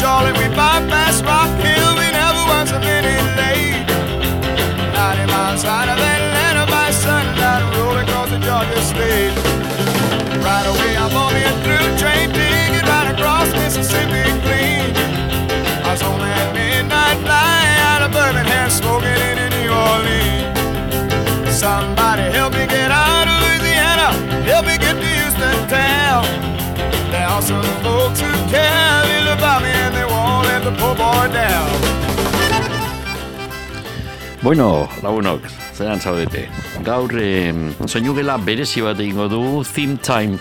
surely we buy. Some folks who care little about me and they won't let the poor boy down. Bueno, lagunok, zelan zaudete. Gaur, eh, soinu gela berezi bat egingo du, theme time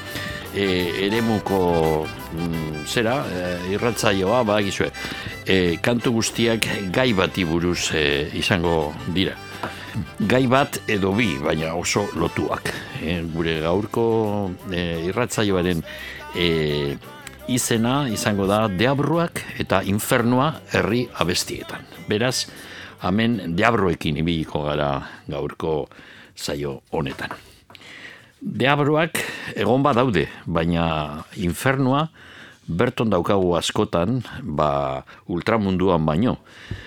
eh, eremuko mm, zera, eh, irratzaioa, ba, gizue, eh, kantu guztiak gai bati buruz eh, izango dira. Gai bat edo bi, baina oso lotuak. Eh, gure gaurko eh, irratzaioaren eh, izena izango da deabruak eta infernua herri abestietan. Beraz, hemen deabroekin ibiliko gara gaurko zaio honetan. Deabroak egon badaude, baina infernua berton daukagu askotan, ba ultramunduan baino.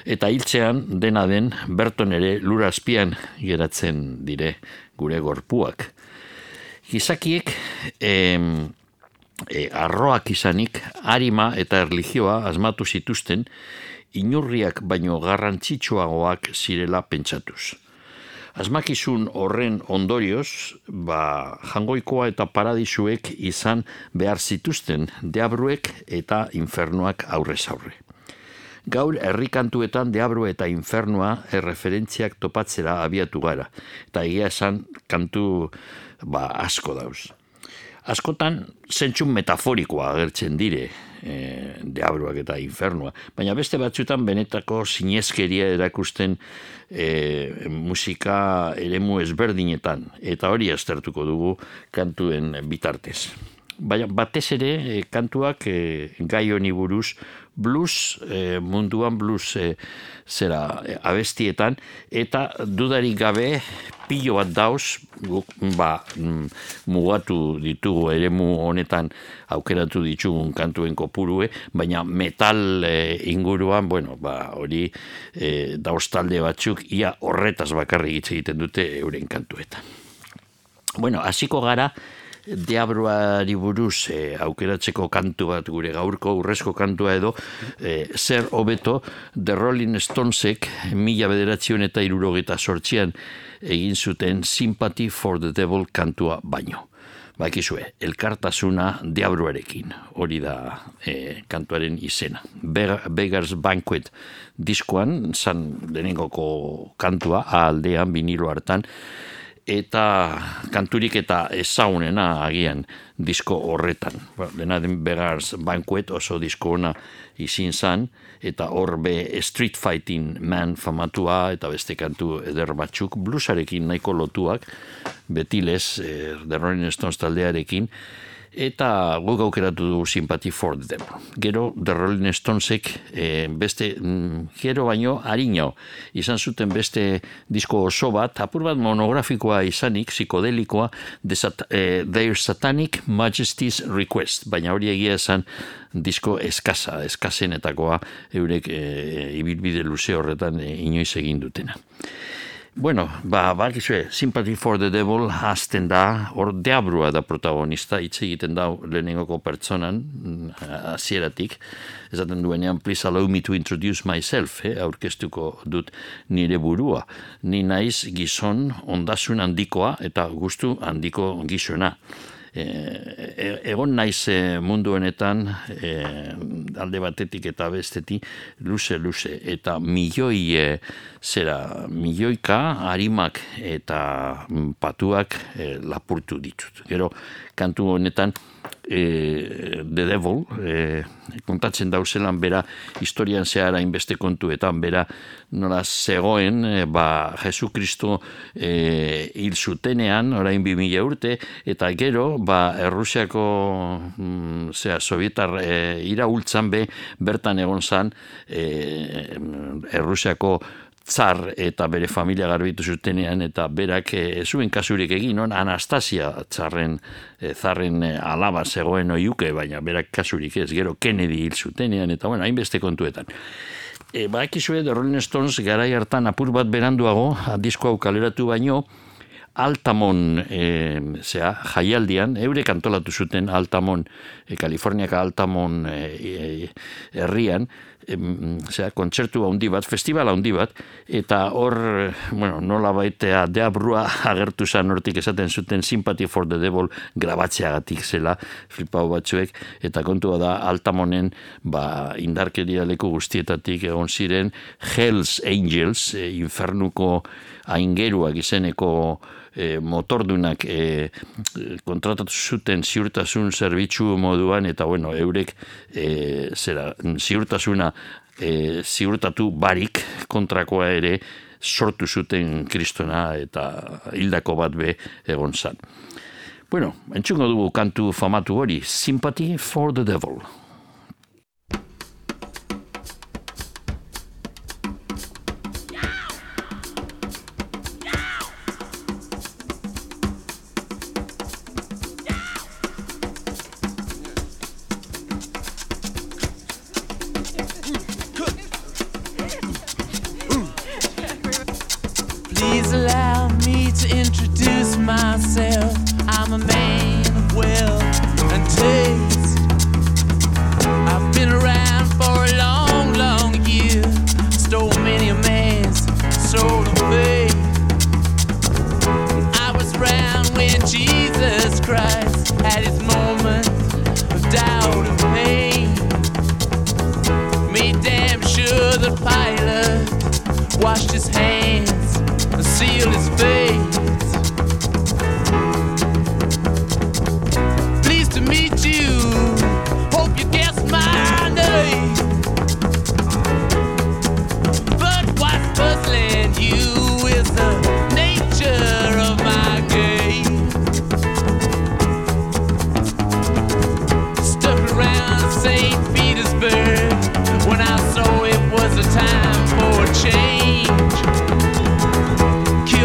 Eta hiltzean dena den berton ere lura azpian geratzen dire gure gorpuak. Gizakiek em, e, arroak izanik, harima eta erlijioa asmatu zituzten, inurriak baino garrantzitsuagoak zirela pentsatuz. Asmakizun horren ondorioz, ba, jangoikoa eta paradisuek izan behar zituzten deabruek eta infernuak aurrez aurre. Gaur herrikantuetan deabru eta infernua erreferentziak topatzera abiatu gara, eta egia esan kantu ba, asko dauz. Askotan, zentzun metaforikoa agertzen dire, e, deabruak eta infernua. Baina beste batzutan benetako sinezkeria erakusten e, musika eremu ezberdinetan. Eta hori aztertuko dugu kantuen bitartez. Baina batez ere e, kantuak e, gai honi buruz blues e, munduan blues e, zera e, abestietan eta dudarik gabe pilo bat dauz guk ba, mm, mugatu ditugu eremu honetan aukeratu ditugun kantuen kopurue, baina metal e, inguruan, bueno, ba, hori e, dauz talde batzuk ia horretaz bakarri egiten dute euren kantuetan. Bueno, hasiko gara, diabroari buruz e, aukeratzeko kantu bat gure gaurko urrezko kantua edo e, zer hobeto The Rolling Stonesek mila bederatzion eta irurogeta sortzian egin zuten Sympathy for the Devil kantua baino. Bakizue, elkartasuna diabroarekin, hori da e, kantuaren izena. Begars Banquet diskoan, zan denengoko kantua, aldean, vinilo hartan, eta kanturik eta ezaunena agian disko horretan. Ba, dena den Begars Banquet oso disko ona izin zan, eta hor be Street Fighting Man famatua eta beste kantu eder batzuk bluesarekin nahiko lotuak, betilez, eh, The Rolling Stones taldearekin, eta guk aukeratu du Sympathy for them. Gero The Rolling Stonesek e, beste mm, gero baino harino izan zuten beste disko oso bat, apur bat monografikoa izanik, psikodelikoa Sat e, Their Satanic Majesty's Request, baina hori egia esan disko eskasa, eskasenetakoa eurek e, ibilbide luze horretan e, inoiz egin dutena. Bueno, ba, ba, Sympathy for the Devil hasten da, hor deabrua da protagonista, hitz egiten da lehenengoko pertsonan, mm, hasieratik, esaten duenean, please allow me to introduce myself, eh, aurkeztuko dut nire burua. Ni naiz gizon ondasun handikoa eta gustu handiko gizona. E, e, egon naiz e, mundu honetan e, alde batetik eta bestetik luze luze eta milioi e, zera milioika harimak eta patuak e, lapurtu ditut. Gero kantu honetan e, The Devil e, kontatzen dauzelan bera historian zehara inbeste kontuetan bera nola zegoen e, ba Jesu Kristo e, hil zutenean orain bi mila urte eta gero ba Errusiako mm, zera sovietar e, ira ultzan be bertan egon zan e, Errusiako zar eta bere familia garbitu zutenean eta berak e, zuen kasurik egin on Anastasia txarren e, zarren e, alaba zegoen oiuke baina berak kasurik ez. Gero Kennedy hil zutenean eta bueno hainbeste kontuetan. E, ba ekizue The Rolling Stones garai hartan apur bat beranduago disko hau kaleratu baino Altamon e, zera, jaialdian, eurek antolatu zuten Altamon, e, Kaliforniaka Altamon e, herrian, zera, kontzertu handi bat, festival handi bat, eta hor, bueno, nola baitea deabrua agertu zan hortik esaten zuten Sympathy for the Devil grabatzeagatik zela, flipau batzuek, eta kontua da Altamonen, ba, indarkeria leku guztietatik egon ziren, Hells Angels, infernuko aingeruak izeneko e, motordunak e, kontratatu zuten ziurtasun zerbitzu moduan eta bueno, eurek e, zera, ziurtasuna e, ziurtatu barik kontrakoa ere sortu zuten kristona eta hildako bat be egon zan. Bueno, entzungo dugu kantu famatu hori, Sympathy for the Devil. the pilot washed his hands and sealed his face.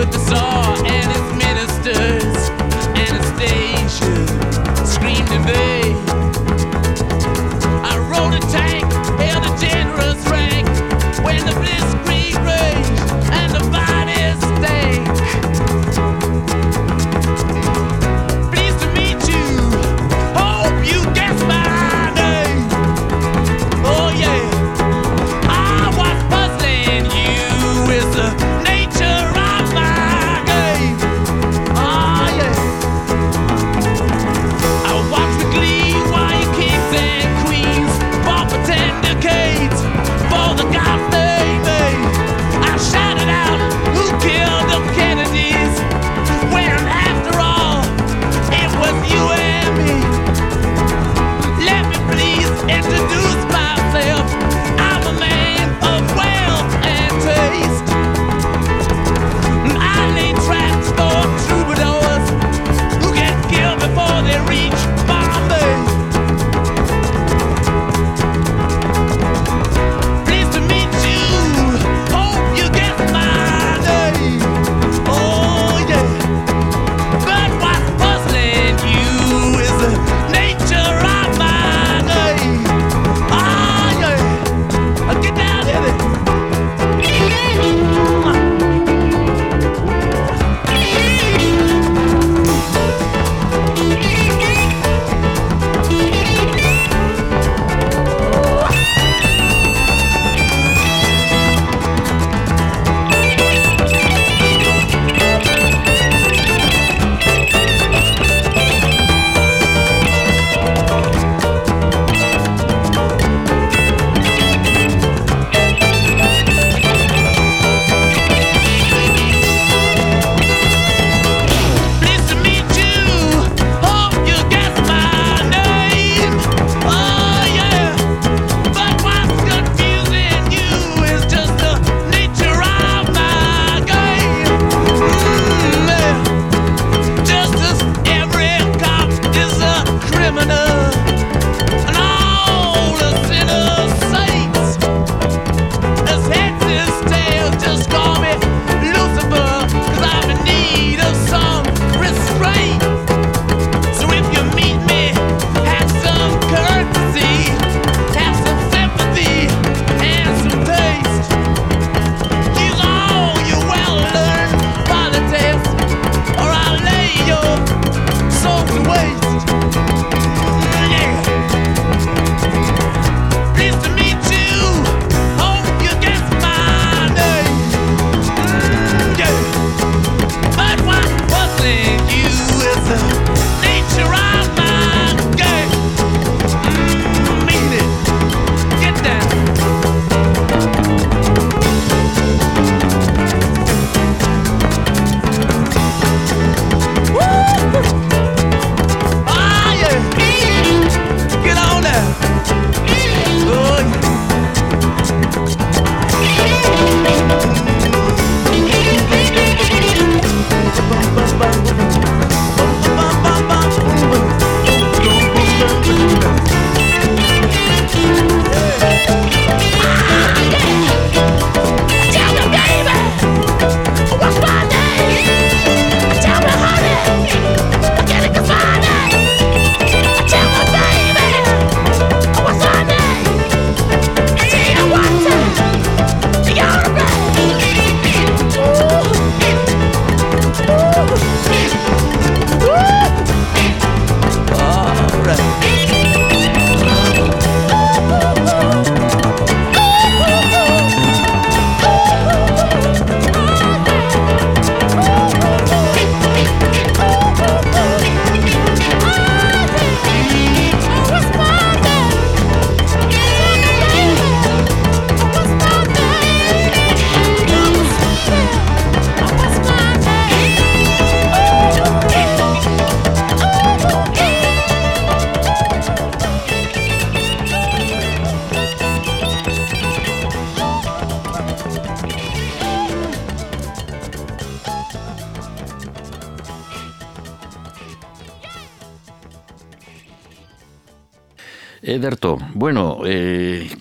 with the song.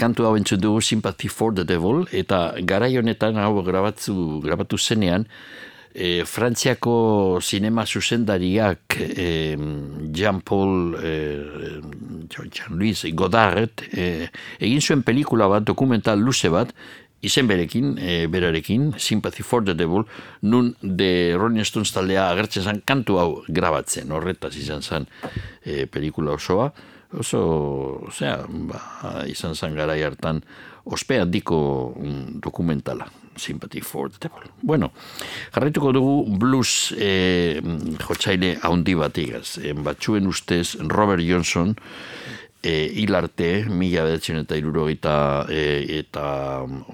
Kantu hau entzun dugu Sympathy for the Devil, eta garai honetan hau grabatu, grabatu zenean, e, Frantziako sinema zuzendariak e, Jean-Paul e, Jean-Louis Godard e, egin zuen pelikula bat, dokumental luze bat, izen berekin, e, berarekin, Sympathy for the Devil, nun de Rolling Stones taldea agertzen zen kantu hau grabatzen, horretaz izan zen e, pelikula osoa, oso, osea, ba, izan zen gara hartan ospe handiko mm, dokumentala, Sympathy for the Devil. Bueno, jarraituko dugu blues e, jotzaile haundi bat igaz. E, batxuen ustez Robert Johnson e, hilarte, mila bedatzen eta irurogeita e, eta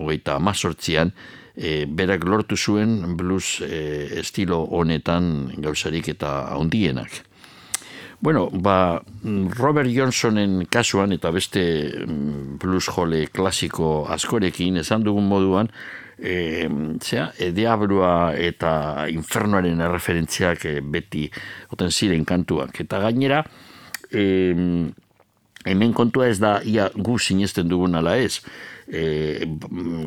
hogeita amazortzian, e, berak lortu zuen blues e, estilo honetan gauzarik eta haundienak. Bueno, ba, Robert Johnsonen kasuan eta beste mm, blues jole klasiko askorekin esan dugun moduan, e, zera, e, diabrua eta infernuaren referentziak e, beti oten ziren kantuak. Eta gainera, e, hemen kontua ez da ia gu sinesten dugun ala ez e,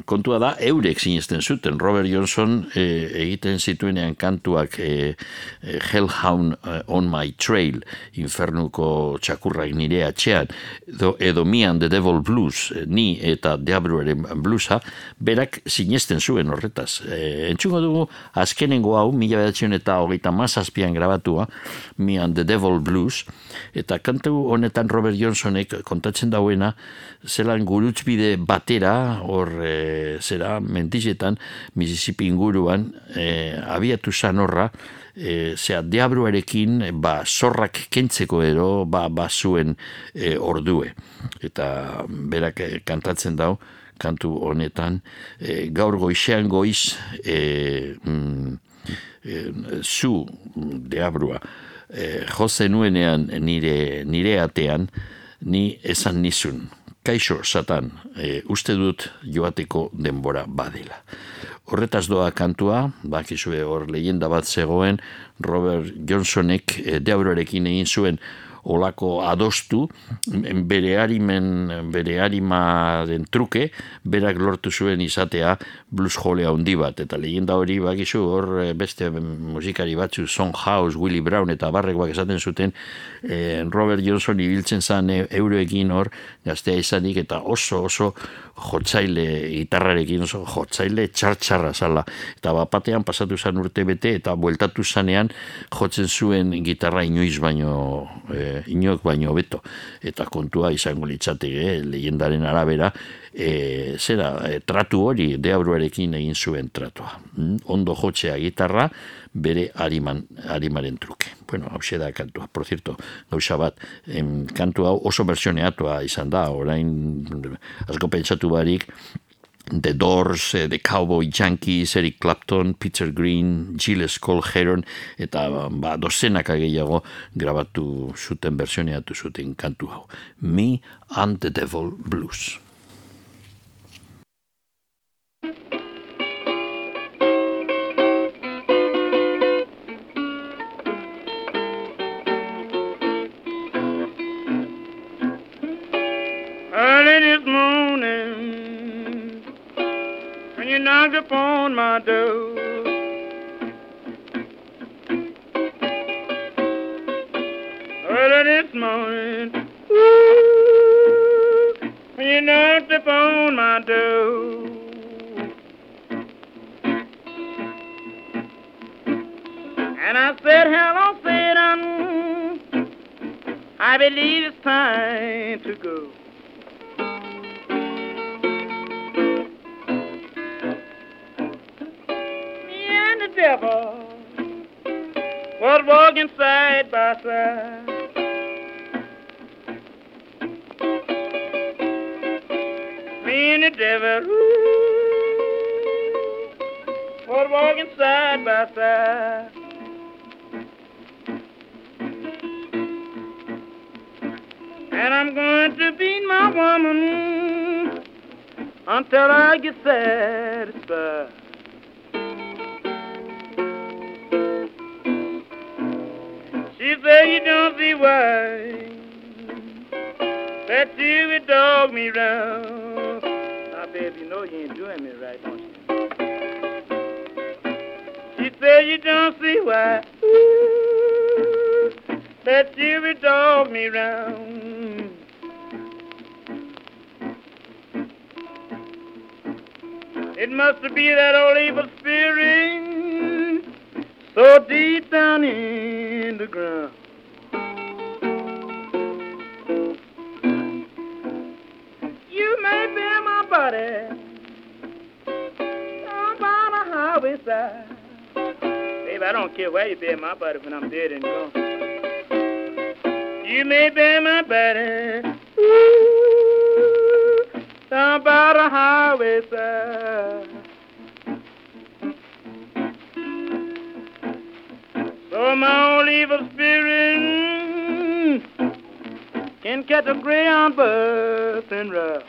kontua da eurek sinesten zuten. Robert Johnson e, egiten zituenean kantuak e, Hellhound on my trail infernuko txakurrak nire atxean edo, edo mian The Devil Blues ni eta Diabruaren bluesa berak sinesten zuen horretaz. E, entxungo dugu azkenengo hau mila bedatzen eta hogeita mazazpian grabatua mian The Devil Blues eta kantu honetan Robert Johnsonek kontatzen dauena zelan gurutzbide bate batera, hor e, zera, mentizetan, Mississippi inguruan, e, abiatu zan horra, e, zera, diabruarekin, ba, zorrak kentzeko ero, ba, ba zuen e, ordue. Eta berak kantatzen dau, kantu honetan, e, gaur goixean goiz, e, mm, e, zu deabrua, e, jose nuenean nire, nire atean, ni esan nizun, kaixo satan e, uste dut joateko denbora badela. Horretaz doa kantua, bakizue hor leyenda bat zegoen, Robert Johnsonek e, deaurorekin egin zuen olako adostu, bere harimen, bere harima den truke, berak lortu zuen izatea blues jolea handi bat, eta leyenda hori bakizu hor eh, beste musikari batzu, Son House, Willie Brown eta barrekoak esaten zuten, eh, Robert Johnson ibiltzen zan e, euroekin hor, gaztea izanik, eta oso oso jotzaile gitarrarekin oso jotzaile txartxarra zala. Eta bapatean pasatu zan urte bete eta bueltatu zanean jotzen zuen gitarra inoiz baino e, inoek baino beto. Eta kontua izango litzateke, eh, leyendaren arabera, e, zera, e, tratu hori deabruarekin egin zuen tratua. Mm? Ondo jotzea gitarra, bere ariman, arimaren truke. Bueno, hau da kantua. Por cierto, gauza bat, em, kantu hau oso versioneatua izan da, orain, asko pentsatu barik, The Doors, eh, The Cowboy Junkies, Eric Clapton, Peter Green, Gilles Cole Heron, eta ba, dozenak gehiago grabatu zuten versioneatu zuten kantu hau. Me and the Devil Blues. Knocked upon my door. Early this morning, ooh, when you knocked upon my door. And I said, hello, Satan, I believe it's time to go. Devil was walking side by side. Me and the devil ooh, was walking side by side. And I'm going to beat my woman until I get satisfied. She said you don't see why That you would dog me round. Now, baby, you know you ain't doing me right, don't you? She said you don't see why. Ooh, that you would dog me round. It must be that old evil spirit so deep down in the ground. You may be my body down by the highway side. Baby, I don't care where you bury my body when I'm dead and gone. You may bury my body ooh, down by the highway side. So my old evil spirit can catch a gray bus and ride.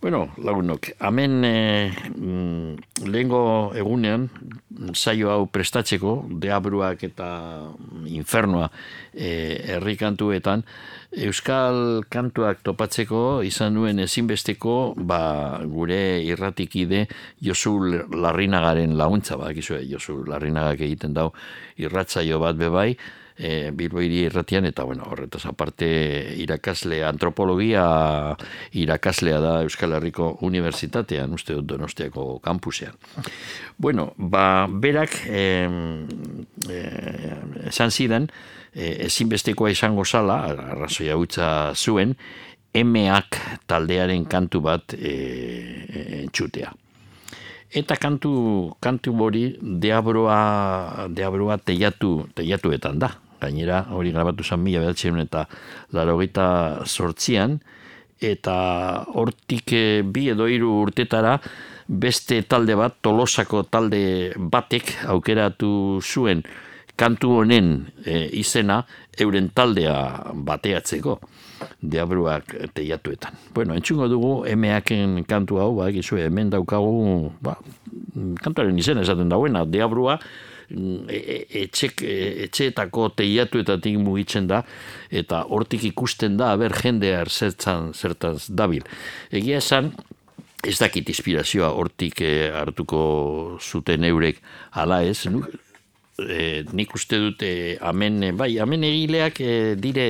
Bueno, lagunok, hemen e, mm, lehengo egunean, saio hau prestatzeko, deabruak eta infernua e, herri kantuetan, Euskal kantuak topatzeko izan nuen ezinbesteko ba, gure irratikide Josu Larrinagaren laguntza, ba, Josu Larrinagak egiten dau irratzaio bat bebai, e, Bilbo hiri irratian, eta bueno, horretaz aparte irakasle antropologia irakaslea da Euskal Herriko Unibertsitatean, uste dut donostiako kampusean. Bueno, ba, berak e, e, esan zidan, e, ezinbestekoa izango zala, arrazoia utza zuen, emeak taldearen kantu bat e, e, txutea. Eta kantu, kantu bori deabroa, deabroa teiatu, teiatuetan da gainera hori grabatu zen mila behatzen eta laro sortzian, eta hortik eh, bi edo hiru urtetara beste talde bat, tolosako talde batek aukeratu zuen kantu honen e, izena euren taldea bateatzeko deabruak teiatuetan. Bueno, entzungo dugu emeaken kantu hau, ba, hemen daukagu, ba, kantuaren izena esaten dauena, deabrua, etxek, e, etxeetako teiatuetatik mugitzen da eta hortik ikusten da aber jendea zertzan zertaz dabil. Egia esan, ez dakit inspirazioa hortik hartuko zuten eurek ala ez, nu, e, nik uste dute amen, bai, amen egileak dire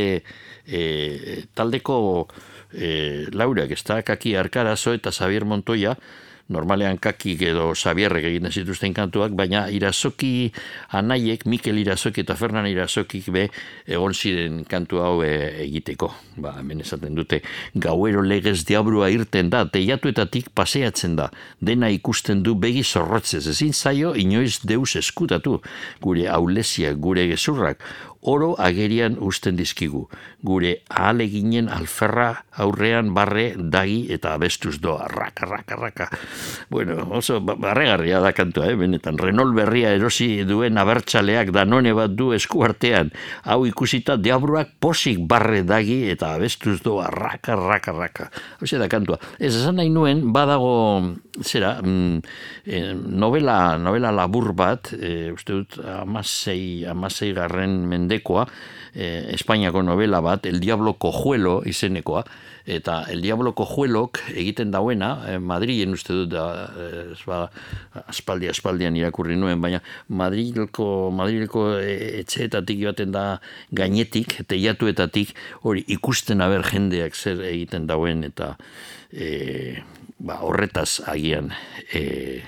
taldeko e, laurak, ez da, kaki arkarazo eta Xavier Montoya, normalean kakik edo Xabierrek egiten zituzten kantuak, baina irazoki anaiek, Mikel irazoki eta Fernan irazokik be egon ziren kantu hau e, egiteko. Ba, hemen esaten dute, gauero legez diabrua irten da, teiatuetatik paseatzen da, dena ikusten du begi zorrotzez, ezin zaio inoiz deus eskutatu, gure aulesia, gure gezurrak, oro agerian usten dizkigu. Gure ahaleginen alferra aurrean barre dagi eta abestuz doa. Raka, raka, raka. Bueno, oso ba, barregarria da kantua, eh? benetan. Renault berria erosi duen abertxaleak danone bat du eskuartean. Hau ikusita diabruak posik barre dagi eta abestuz doa. Raka, raka, raka. Hau da kantua. Ez esan nahi nuen, badago, zera, mm, eh, novela, novela labur bat, e, uste dut, amasei, amasei garren mende mendekoa, eh, Espainiako novela bat, El Diablo Cojuelo izenekoa, eta El Diablo Cojuelok egiten dauena, eh, Madrilen uste dut, da, eh, ba, aspaldi, aspaldian irakurri nuen, baina Madrileko eh, etxeetatik joaten da gainetik, teiatuetatik, hori ikusten aber jendeak zer egiten dauen, eta eh, ba, horretaz agian, eh,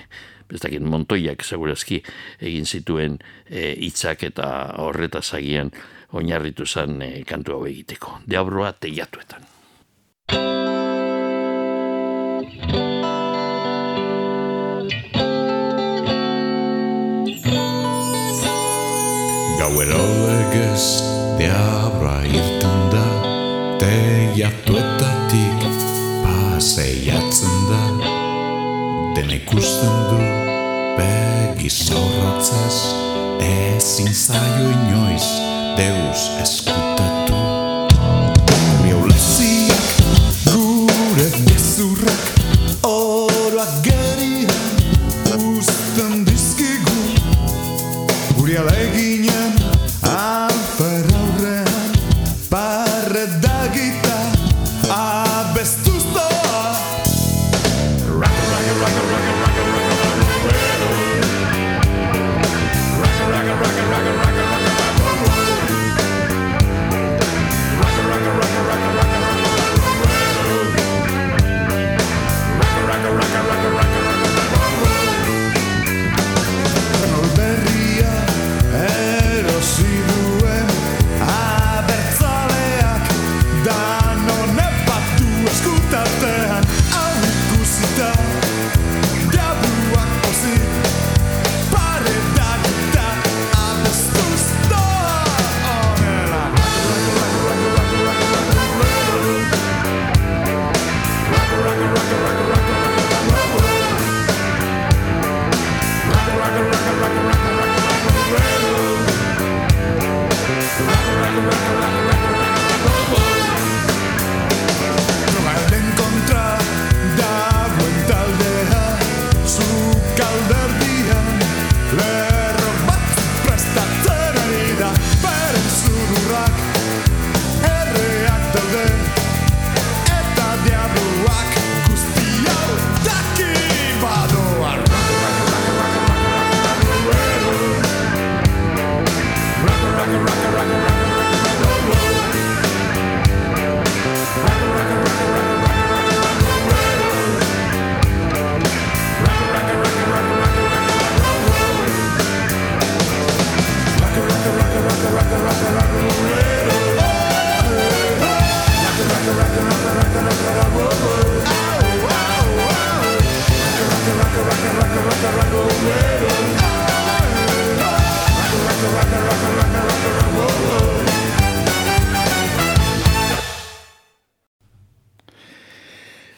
ez dakit montoiak segurazki egin zituen e, hitzak eta horreta zagian oinarritu zen e, kantu hau egiteko. Deabroa teiatuetan. Gauero legez deabroa irten da Teiatuetatik paseiatzen da Den ikusten du begi zorrotzez Ezin zaio inoiz deus eskutatu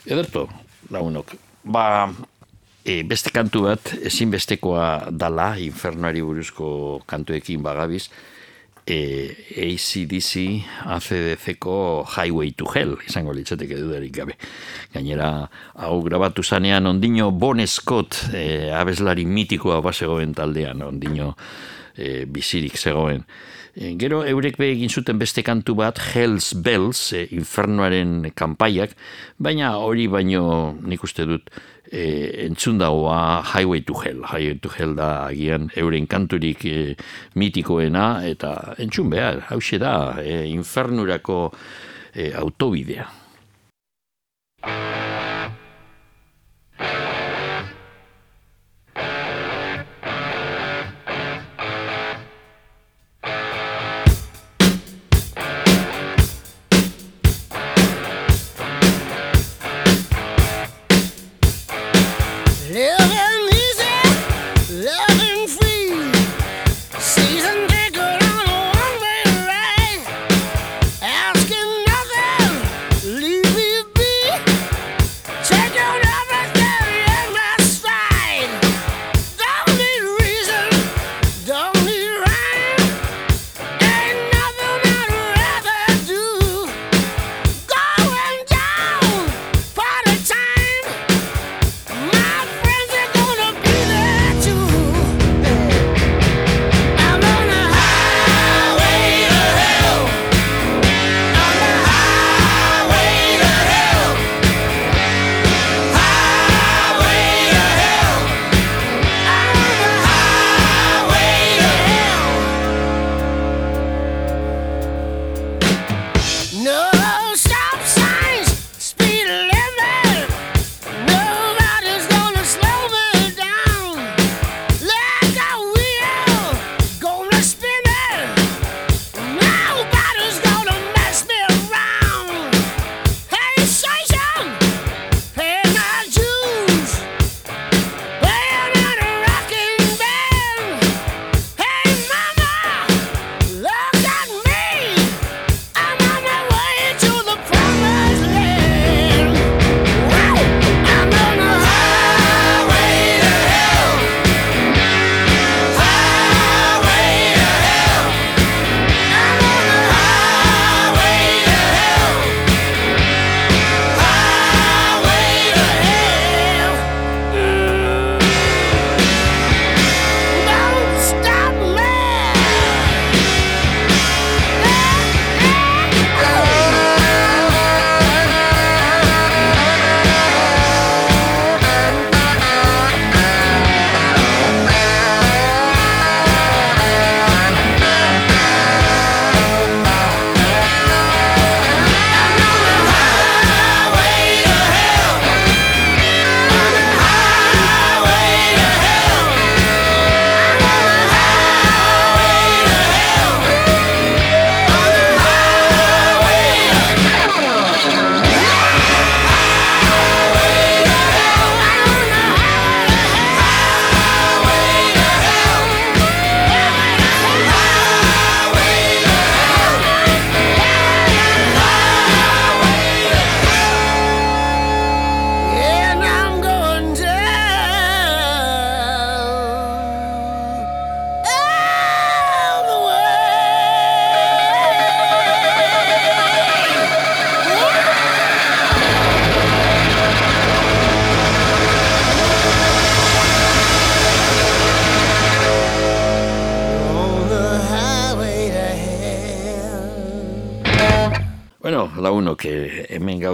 Ederto, lagunok. Ba, e, beste kantu bat, ezinbestekoa dala, infernuari buruzko kantuekin bagabiz, e, ACDC, ACDC-ko Highway to Hell, izango litzateke dudarik gabe. Gainera, hau grabatu zanean, ondino Bon Scott, e, abeslari mitikoa basegoen taldean, ondino e, bizirik zegoen. E, gero eurek be egin zuten beste kantu bat Hells Bells, e, infernuaren kanpaiak, baina hori baino nik uste dut e, entzun dagoa Highway to Hell. Highway to Hell da agian euren kanturik e, mitikoena eta entzun behar, hause da, e, infernurako e, autobidea.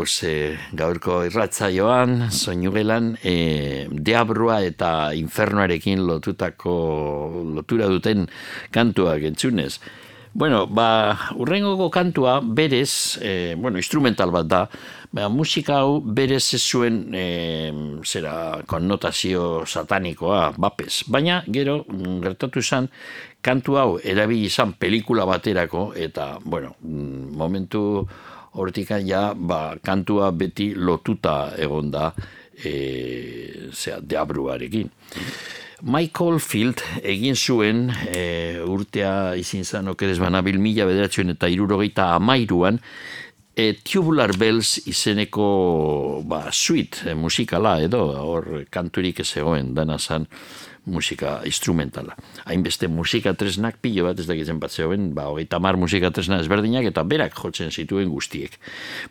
Gauz eh, gaurko irratzaioan, soinugelan, eh, deabrua eta infernuarekin lotutako, lotura duten kantuak entzunez. Bueno, ba, urrengoko kantua berez, eh, bueno, instrumental bat da, ba, musika hau berez ez zuen eh, zera konnotazio satanikoa, bapez. Baina, gero, mm, gertatu izan, kantu hau erabili izan pelikula baterako, eta, bueno, mm, momentu hortikan ja, ba, kantua beti lotuta egon da, e, zera, deabruarekin. Michael Field egin zuen e, urtea izin zan okerez banabil mila bederatzen eta irurogeita amairuan e, Tubular Bells izeneko ba, suite e, musikala edo hor kanturik ez egoen dana zan musika instrumentala. Hainbeste musika tresnak pilo bat ez dakitzen bat zehoen, ba, hogeita mar musika tresna ezberdinak eta berak jotzen zituen guztiek.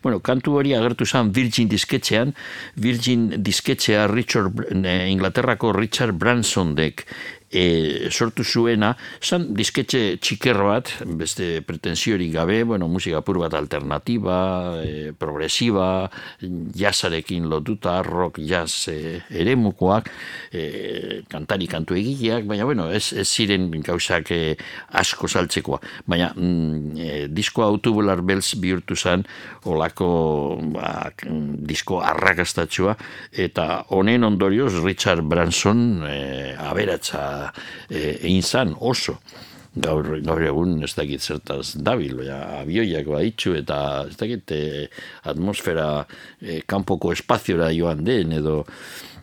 Bueno, kantu hori agertu zen Virgin disketxean, Virgin disketxea Richard, Inglaterrako Richard Bransondek e, sortu zuena, zan disketxe txiker bat, beste pretensiorik gabe, bueno, musika pur bat alternatiba, e, progresiba, jazarekin lotuta, rock, jazz e, eremukoak, e, kantari kantu egileak, baina, bueno, ez, ez ziren gauzak e, asko saltzekoa. Baina, mm, e, disko autobular belz bihurtu zen, olako ba, disko arrakastatxua, eta honen ondorioz Richard Branson e, aberatza e, egin zan oso gaur, gaur egun ez dakit zertaz dabil, ja, abioiak baitxu eta ez dakit e, atmosfera e, kanpoko espaziora joan den edo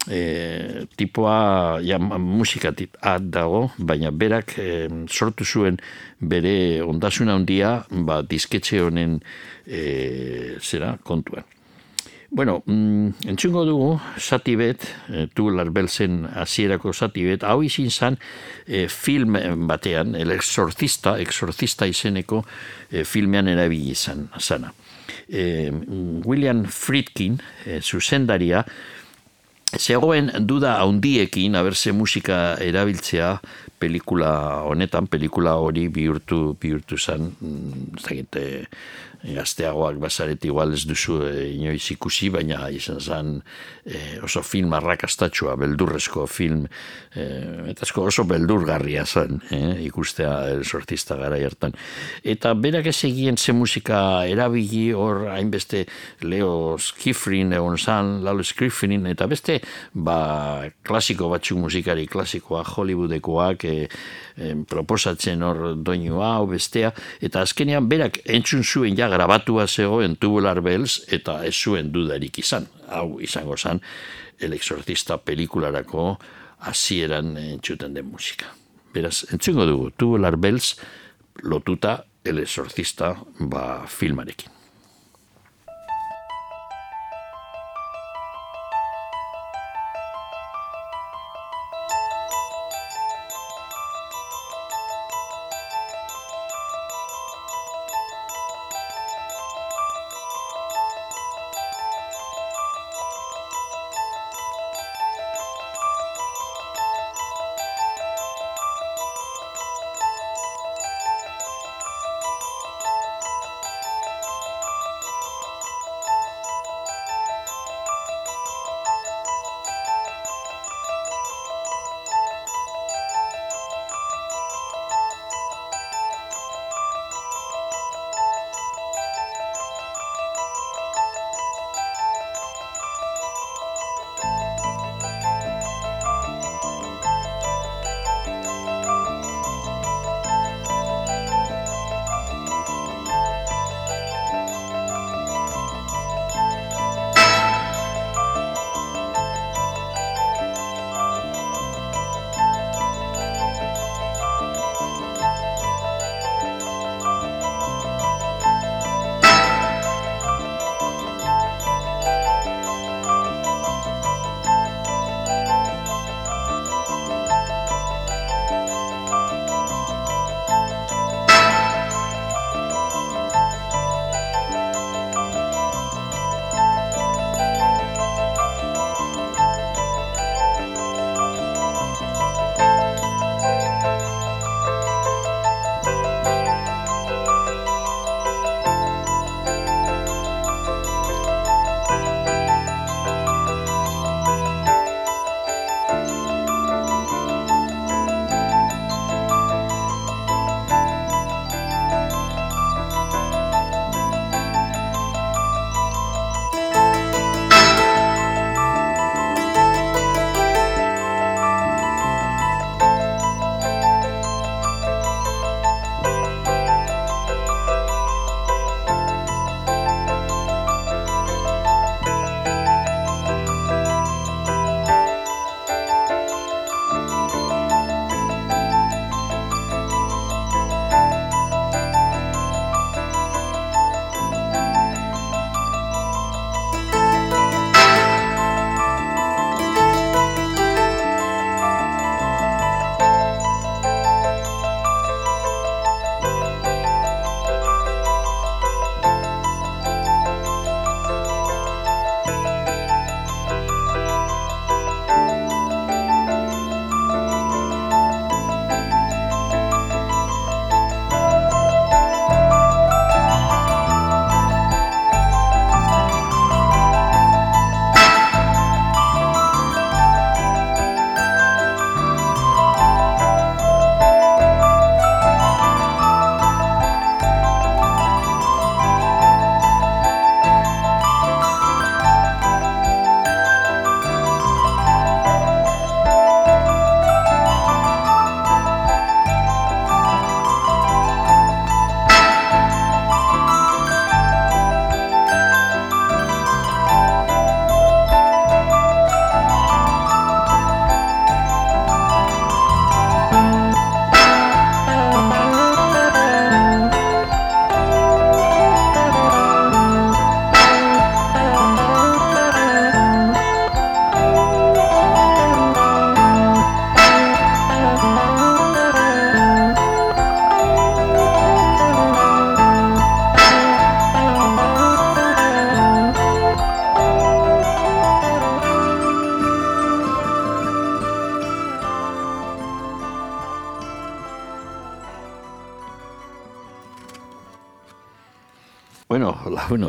e, tipoa ja, musikatik at dago, baina berak e, sortu zuen bere ondasuna handia ba, disketxe honen e, zera kontuan. Bueno, mm, entzungo dugu, sati bet, e, tubular belzen hasierako sati bet, hau izin zan e, film batean, el exorcista, exorcista izeneko e, filmean erabili izan, zana. E, William Friedkin, e, zuzendaria, zegoen duda haundiekin, haberse musika erabiltzea, pelikula honetan, pelikula hori bihurtu, bihurtu zan, mm, ez gazteagoak bazaret igual ez duzu e, inoiz ikusi, baina izan zen e, oso film arrakastatxua, beldurrezko film, e, eta oso beldurgarria zen e, ikustea el sortista gara hartan. Eta berak ez egien ze musika erabili hor hainbeste Leo Skifrin egon zan, Lalo Skifrin, eta beste ba, klasiko batzuk musikari klasikoa, Hollywoodekoak, e, proposatzen hor doinu hau bestea, eta azkenean berak entzun zuen ja grabatua zegoen tubular bells eta ez zuen dudarik izan. Hau izango zan, el exorcista pelikularako hasieran entzuten den musika. Beraz, entzungo dugu, tubular bells lotuta el exorcista ba filmarekin.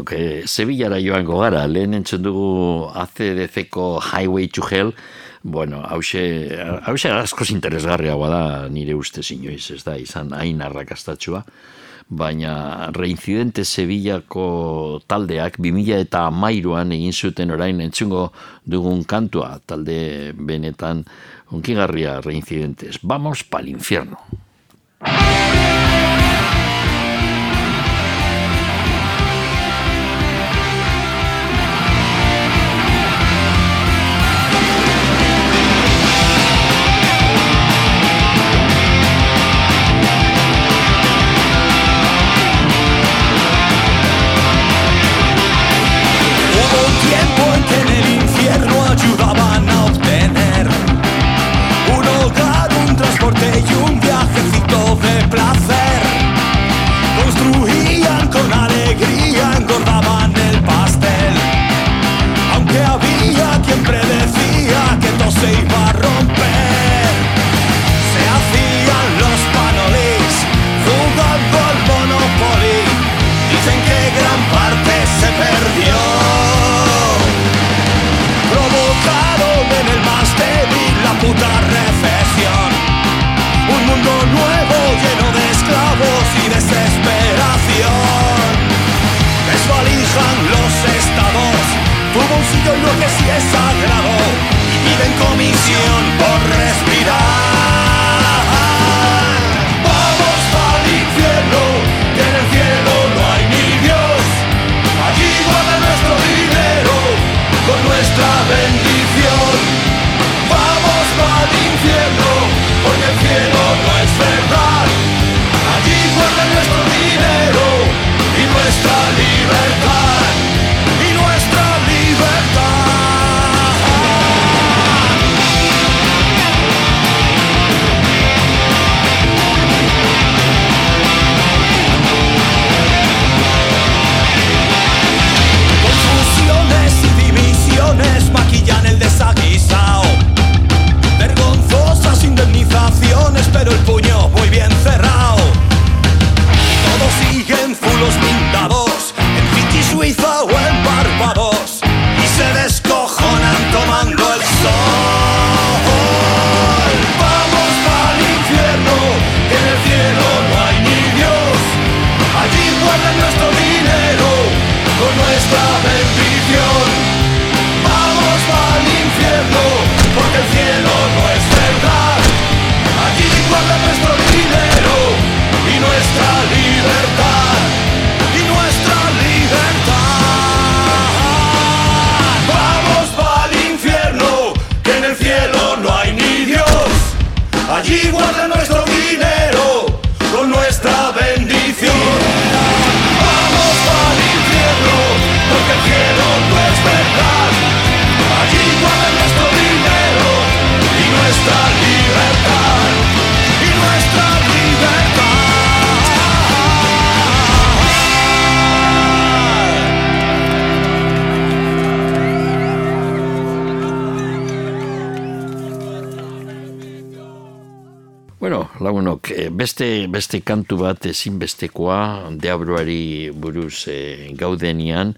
Lagunok, eh, Sevillara joango gara, lehen entzun dugu ACDC-ko Highway to Hell, bueno, hause, hause askoz interesgarriagoa da nire uste inoiz, ez da, izan hain arrakastatxua, baina reincidente Sevillako taldeak 2000 eta amairuan egin zuten orain entzungo dugun kantua, talde benetan unkigarria reincidentes. Vamos pal infierno. Beste, beste kantu bat ezinbestekoa deabroari buruz e, gaudenian,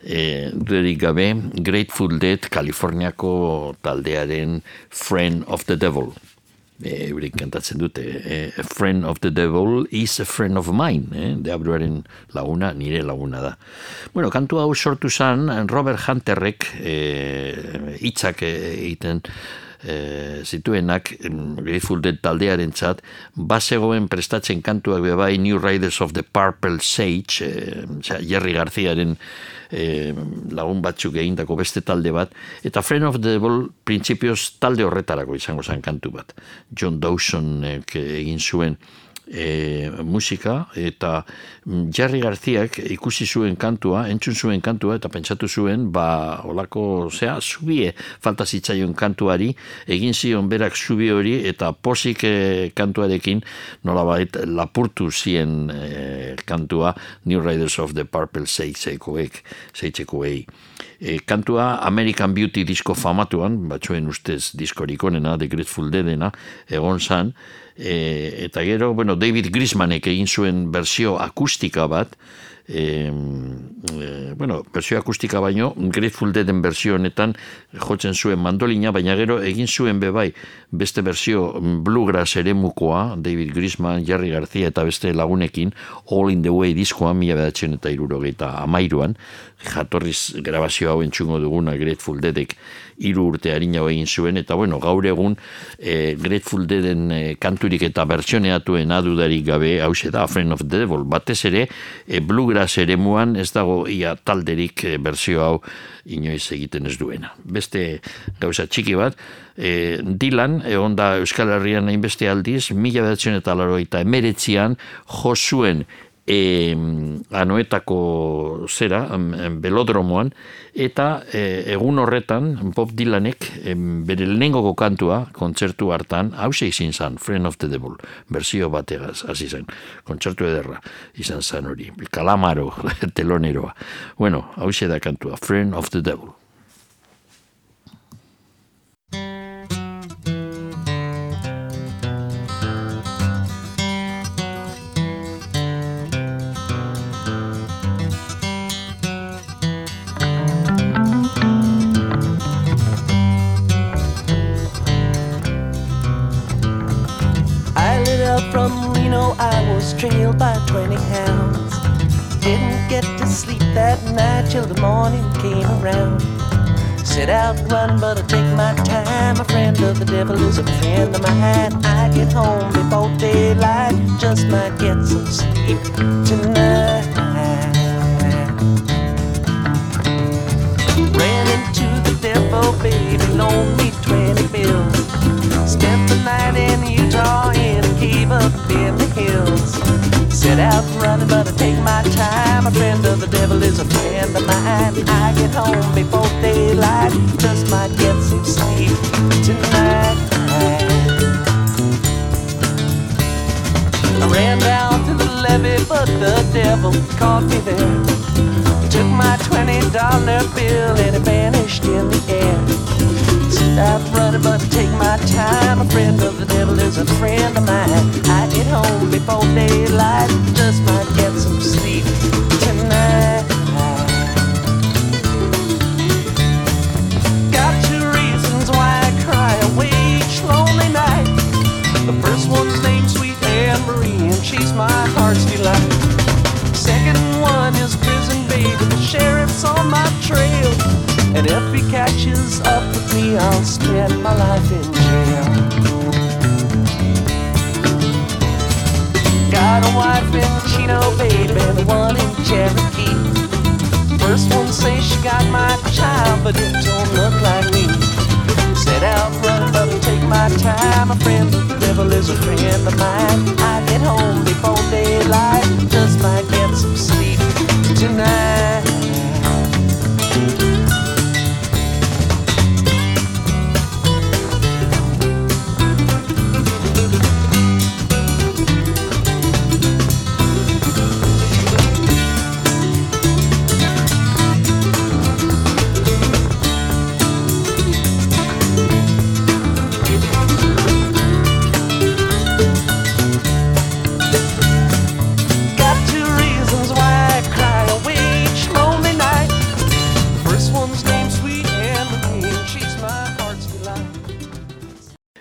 e, duderik gabe, Grateful Dead, Kaliforniako taldearen Friend of the Devil. E, eurik kantatzen dute, e, a friend of the devil is a friend of mine, eh? deabroaren laguna, nire laguna da. Bueno, kantu hau sortu zan, Robert Hunterrek e, hitzak egiten, e, zituenak em, Grateful Dead taldearen txat, bazegoen prestatzen kantuak bebai New Riders of the Purple Sage, e, osea, Jerry Garziaren e, lagun batzuk egindako beste talde bat, eta Friend of the Devil printzipioz talde horretarako izango zen kantu bat. John Dawson eh, egin zuen e, musika eta mm, Jerry Garziak ikusi zuen kantua, entzun zuen kantua eta pentsatu zuen, ba, olako, zea, zubie falta zitzaion kantuari, egin zion berak zubi hori eta posik e, kantuarekin nolabait lapurtu zien e, kantua New Riders of the Purple zeitzekoek, zeitzekoei. E, kantua American Beauty disko famatuan, batzuen ustez diskorik onena, The Grateful Deadena, egon zan, e, eta gero, bueno, David Grismanek egin zuen berzio akustika bat, e, e, bueno, bersio akustika baino, Grateful Deaden bersio honetan jotzen zuen mandolina, baina gero egin zuen bebai beste bersio bluegrass eremukoa, David Grisman, Jerry Garcia eta beste lagunekin, All in the Way diskoa, mila bedatzen eta irurogeita amairuan, jatorriz grabazio hau entzungo duguna Grateful Deadek hiru urte harina egin zuen, eta bueno, gaur egun e, Grateful Deaden e, kanturik eta bertsioneatuen adudarik gabe, hau da, Friend of the Devil, batez ere, e, Bluegrass ere muan, ez dago ia talderik e, berzio hau inoiz egiten ez duena. Beste gauza txiki bat, e, Dylan, egon da Euskal Herrian hainbeste aldiz, mila bedatzen eta laro eta emeretzian, josuen e, anoetako zera, belodromoan, eta e, egun horretan Bob Dylanek e, bere lehenengoko kantua kontzertu hartan, hause izin zan, Friend of the Devil, berzio bategaz, hasi zen, kontzertu ederra, izan zan hori, kalamaro, teloneroa. Bueno, hause da kantua, Friend of the Devil. By 20 hounds. Didn't get to sleep that night till the morning came around. Set out run, but I take my time. A friend of the devil is a friend of mine. I get home before daylight, just might get some sleep tonight. Ran into the devil, baby, loaned me 20 bills. Spent the night in Utah in a cave up in the hills. Set out running, but I take my time. A friend of the devil is a friend of mine. I get home before daylight, just might get some sleep tonight. I ran down to the levee, but the devil caught me there. Took my twenty dollar bill and it vanished in the air. Stop running, but take my time. A friend of the devil is a friend of mine. I get home before daylight, just might get some sleep tonight. Got two reasons why I cry away each lonely night. The first one's named Sweet Anne Marie, and she's my heart's delight. Second one is prison baby, the sheriff's on my trail. And if he catches up with me, I'll spend my life in jail. Got a wife in Chino, baby, the one in Cherokee. First one says she got my child, but it don't look like me. Set out running, but take my time. A friend devil is a friend of mine. I get home before daylight, just might get some sleep tonight.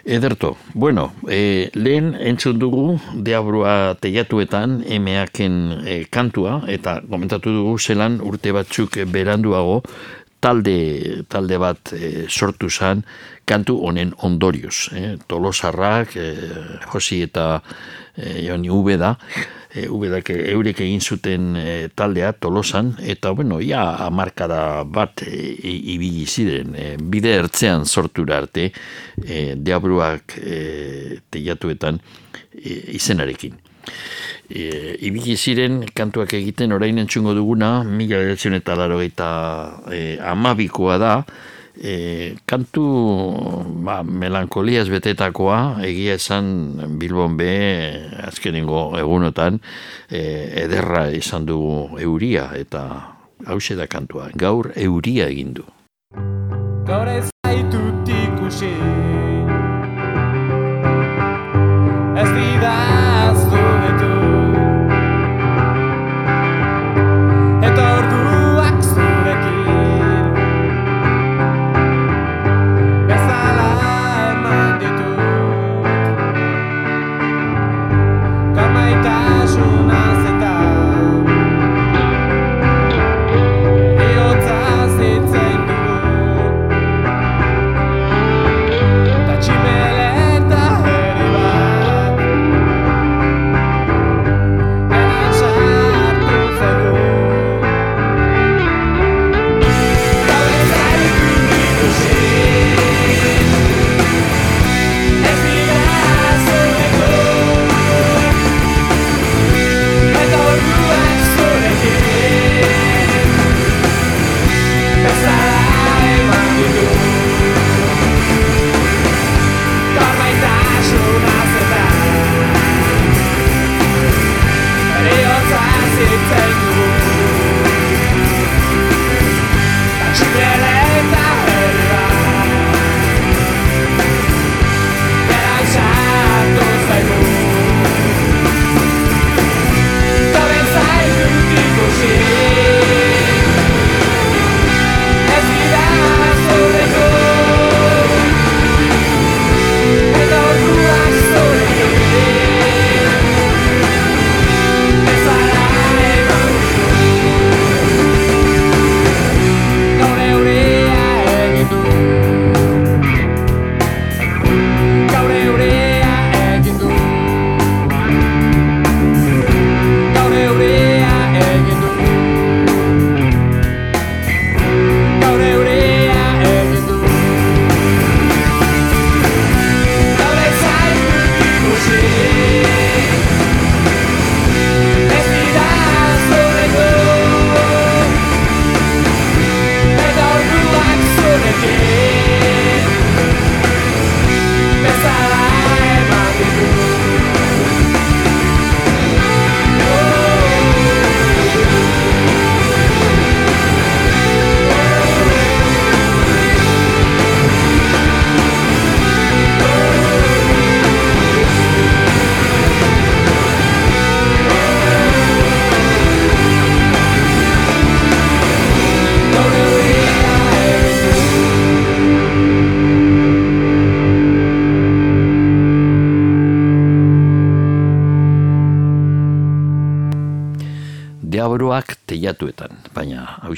Ederto, bueno, e, lehen entzun dugu deabrua teiatuetan emeaken e, kantua, eta komentatu dugu zelan urte batzuk beranduago talde, talde bat e, sortu zan kantu honen ondorioz. E, tolosarrak, e, Josi eta e, Joni Ubeda, e, ubedak eurek egin zuten e, taldea tolosan, eta bueno, ja amarkada bat e, ibili ziren, e, bide ertzean sortura arte, e, deabruak e, teiatuetan e, izenarekin. E, ibili ziren kantuak egiten orain entzungo duguna, mila eta laro eta e, amabikoa da, E, kantu ba, melankoliaz betetakoa, egia esan Bilbon be, azkenengo egunotan, e, ederra izan dugu euria, eta hause da kantua, gaur euria egin du. Gaur ez zaitut ikusi,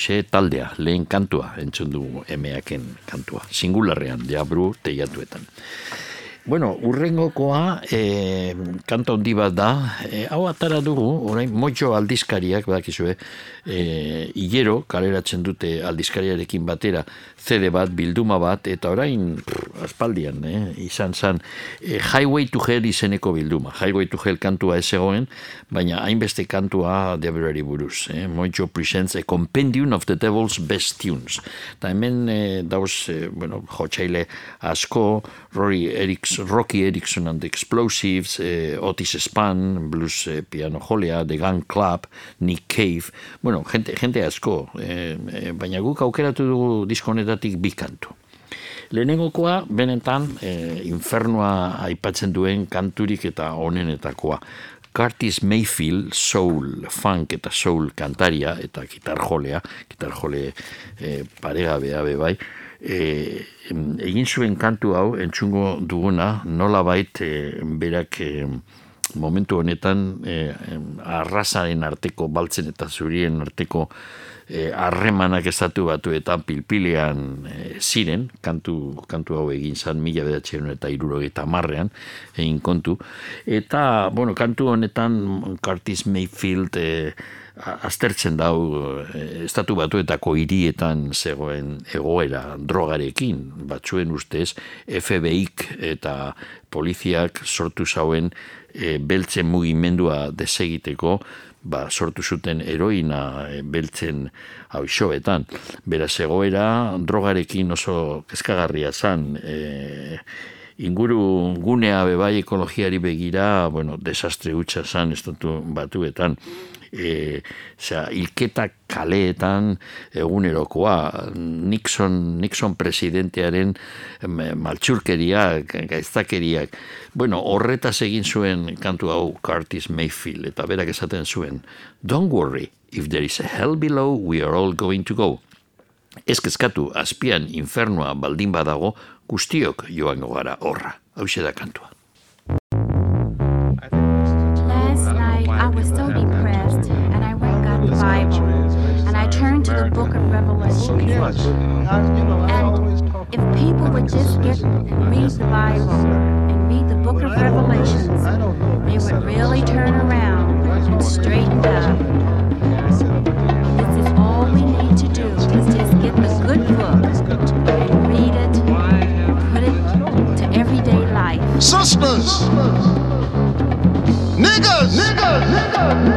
hause taldea, lehen kantua, entzun dugu emeaken kantua. Singularrean, deabru teiatuetan. Bueno, urrengokoa e, kanta handi bat da, e, hau atara dugu, orain mojo aldizkariak, badakizue, e, hilero, kaleratzen dute aldizkariarekin batera, CD bat, bilduma bat, eta orain, prr, aspaldian, eh, izan zan, e, Highway to Hell izeneko bilduma. Highway to Hell kantua ez egoen, baina hainbeste kantua deberari buruz. Eh? Mojo presents a compendium of the devil's best tunes. Ta hemen eh, dauz, eh, bueno, jotxaile asko, Rory Erickson, Rocky Erickson and the Explosives, eh, Otis Spann, Blues eh, Piano Jolea, The Gun Club, Nick Cave, bueno, gente, gente asko, eh, eh, baina guk aukeratu dugu diskonetatik bi kantu. Lehenengokoa, benetan, eh, infernua aipatzen duen kanturik eta onenetakoa. Curtis Mayfield, soul, funk eta soul kantaria, eta gitarjolea, gitarjole eh, paregabea be bai, em, egin zuen kantu hau, entzungo duguna, nola bait, eh, berak eh, momentu honetan eh, em, arrasaren arteko, baltzen eta zurien arteko eh, harremanak estatu batu eta pilpilean eh, ziren, kantu, kantu hau egin zan mila bedatzen eta irurogeita marrean, egin kontu. Eta, bueno, kantu honetan Curtis Mayfield eh, a- aztertzen dau eh, estatu batuetako hirietan zegoen egoera drogarekin, batzuen ustez FBIk eta poliziak sortu zauen e, beltzen mugimendua desegiteko, ba, sortu zuten heroina e, beltzen hauixoetan. Beraz, egoera drogarekin oso kezkagarria zan, e, inguru gunea bebai ekologiari begira, bueno, desastre hutsa zan estatu batuetan. E, osea, hilketak kaleetan egunerokoa Nixon, Nixon presidentearen em, maltsurkeriak, gaiztakeriak. Bueno, horretaz egin zuen kantu hau Curtis Mayfield, eta berak esaten zuen, Don't worry, if there is a hell below, we are all going to go. Ez kezkatu, azpian infernua baldin badago, guztiok joango gara horra. Hau da kantua. Revelation. And if people would just get and read the Bible and read the book of Revelations, they would really turn around and straighten up. This is all we need to do is just get the good book and read it, put it to everyday life. Sisters, niggas, niggas, whiteys,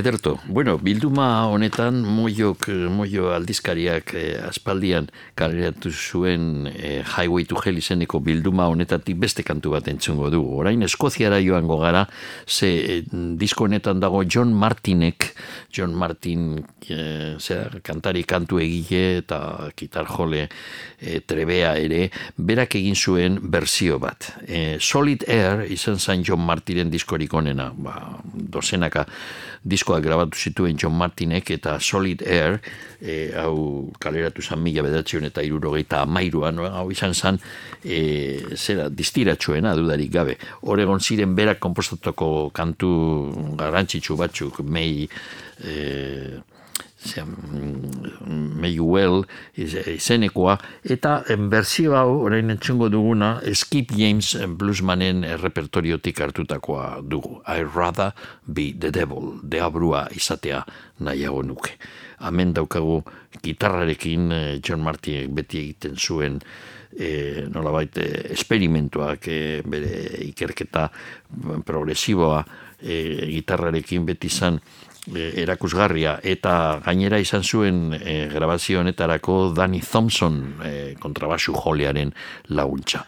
Ederto, bueno, bilduma honetan moiok, eh, moio aldizkariak eh, aspaldian kareratu zuen eh, Highway to Hell izeneko bilduma honetatik beste kantu bat entzungo dugu. Orain Eskoziara joango gara, ze eh, disko honetan dago John Martinek, John Martin eh, zera, kantari kantu egile eta kitar jole eh, trebea ere, berak egin zuen berzio bat. Eh, Solid Air izan zain John Martinen diskorik onena, ba, dozenaka diskoa grabatu zituen John Martinek eta Solid Air e, hau kaleratu zan mila bedatzion eta irurogeita amairuan hau izan zan e, zera distiratxoena dudarik gabe. Oregon ziren berak kompostatuko kantu garrantzitsu batzuk mei e, zean, May You Well iz- izenekoa, eta en berzio hau, orain entzungo duguna, Skip James bluesmanen repertoriotik hartutakoa dugu. I rather be the devil, deabrua izatea nahiago nuke. Hemen daukagu gitarrarekin eh, John Martin beti egiten zuen e, nolabait eh, esperimentuak eh, bere ikerketa progresiboa e, gitarrarekin beti izan e, erakusgarria eta gainera izan zuen e, grabazio honetarako Danny Thompson e, kontrabasu jolearen laguntza.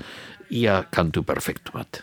Ia kantu perfektu bat.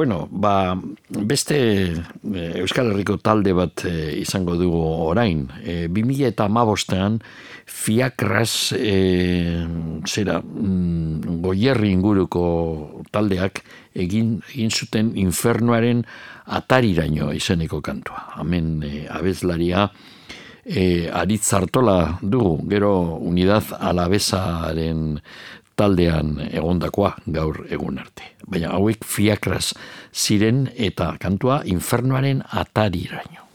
Bueno, ba, beste eh, Euskal Herriko talde bat eh, izango dugu orain. E, 2000 eta amabostean, fiakras e, zera, mm, goierri inguruko taldeak egin, egin zuten infernuaren atariraino izeneko kantua. Hemen e, abezlaria e, aritz hartola dugu, gero unidad alabezaren taldean egondakoa gaur egun arte. Baina hauek fiakras ziren eta kantua infernuaren atariraino.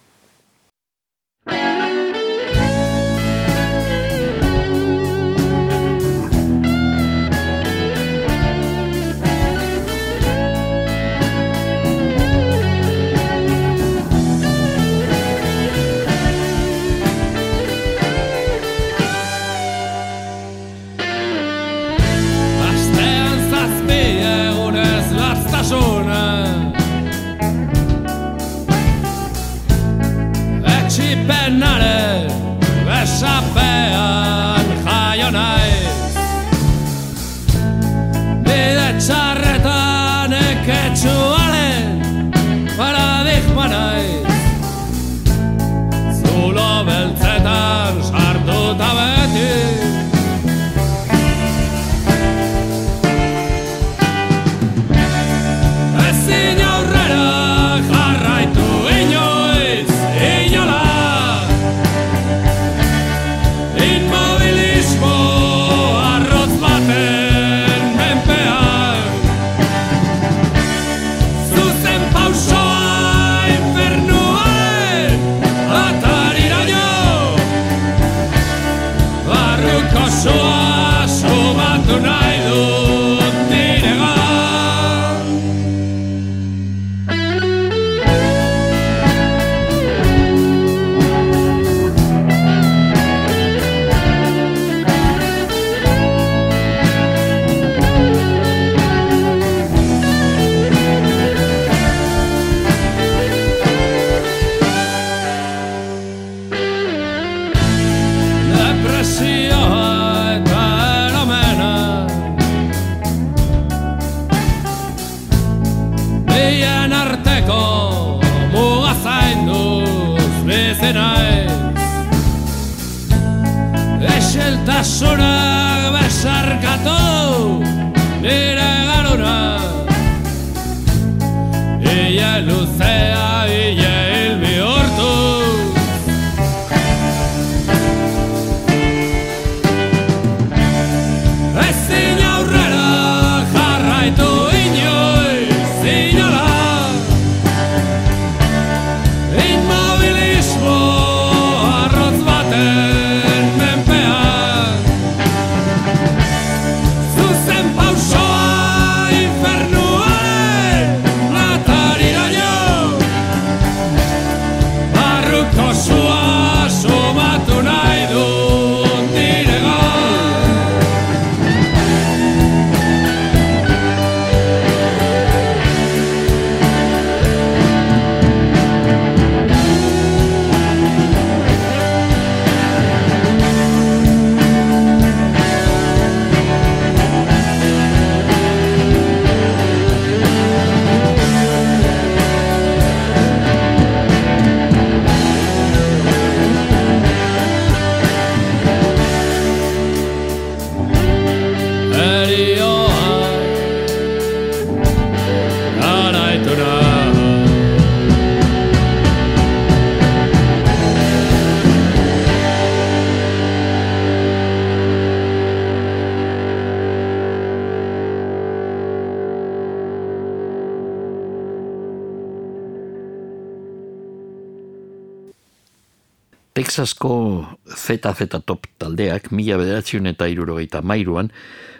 Texasko ZZ Top taldeak mila bederatziun eta irurogeita mairuan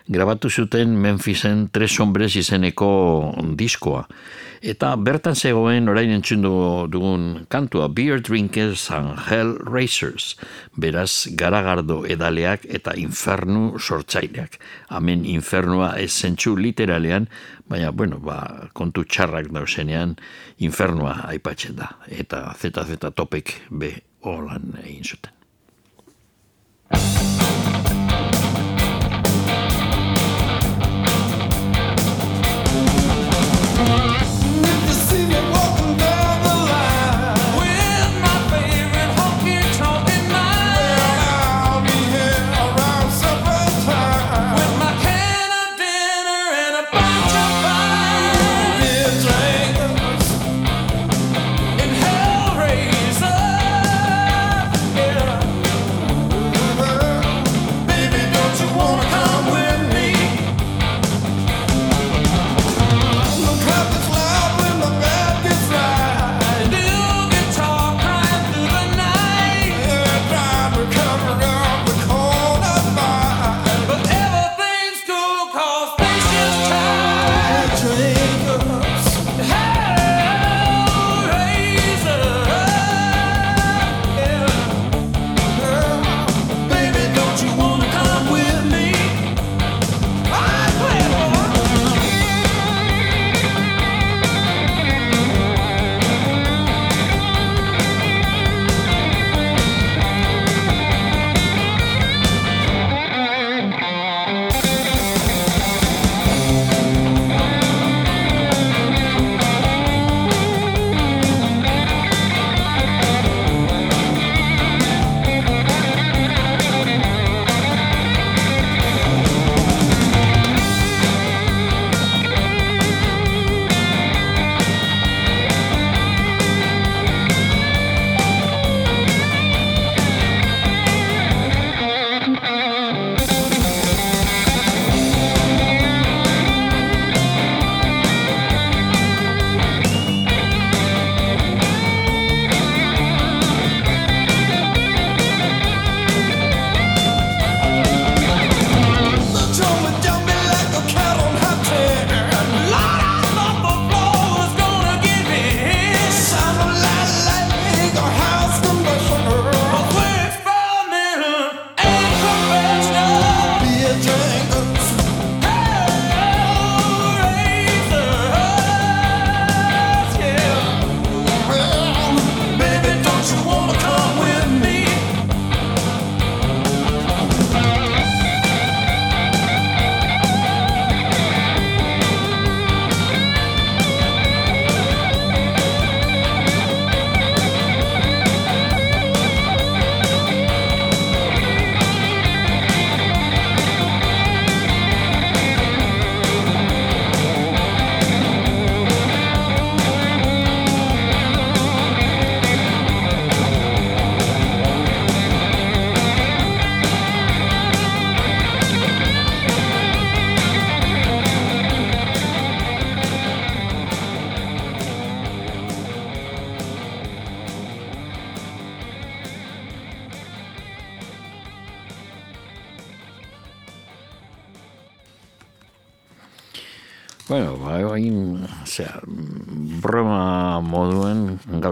grabatu zuten Memphisen Tres Hombres izeneko diskoa. Eta bertan zegoen orain entzundu dugun kantua Beer Drinkers and Hell Racers, beraz garagardo edaleak eta infernu sortzaileak. Hemen infernua ez zentsu literalean, baina, bueno, ba, kontu txarrak dauzenean infernua aipatzen da. Eta ZZ Topek be holan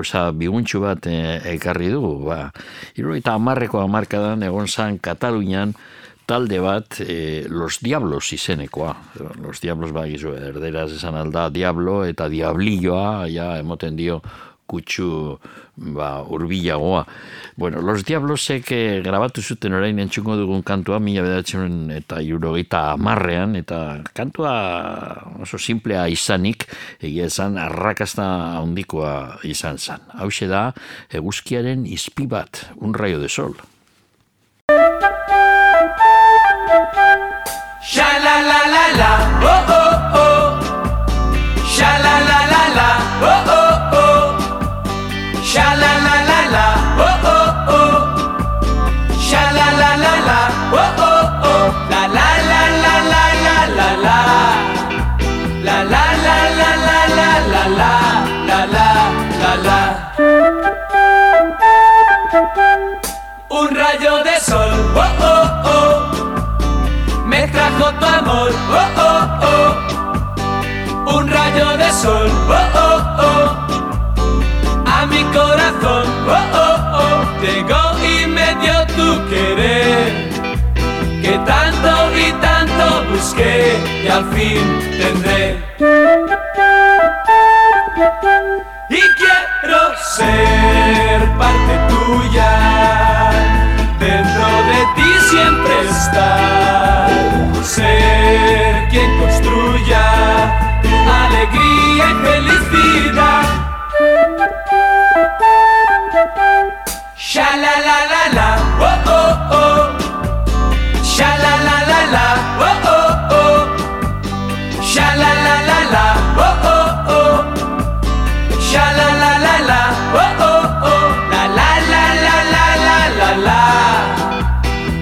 gauza biguntxu bat e, ekarri dugu, ba, irurogeita amarreko amarkadan egon zan Katalunian talde bat e, Los Diablos izenekoa. Los Diablos ba, gizu, erderaz esan alda Diablo eta Diablilloa, ja, emoten dio kutsu ba, urbilagoa. Bueno, Los Diablosek eh, grabatu zuten orain entzungo dugun kantua, mila bedatzen eta iurogeita amarrean, eta kantua oso simplea izanik, egia esan, arrakasta handikoa izan zan. Hau da, eguzkiaren izpi bat, un rayo de sol. Oh oh oh, a mi corazón, oh oh oh, llegó y me dio tu querer, que tanto y tanto busqué y al fin tendré. Y quiero ser parte tuya, dentro de ti siempre estar, Sha la la la la, oh oh oh. Sha la la la la, oh oh oh. Sha la la la la, oh oh oh. Sha la la la la, oh oh oh. La la la la la la la la.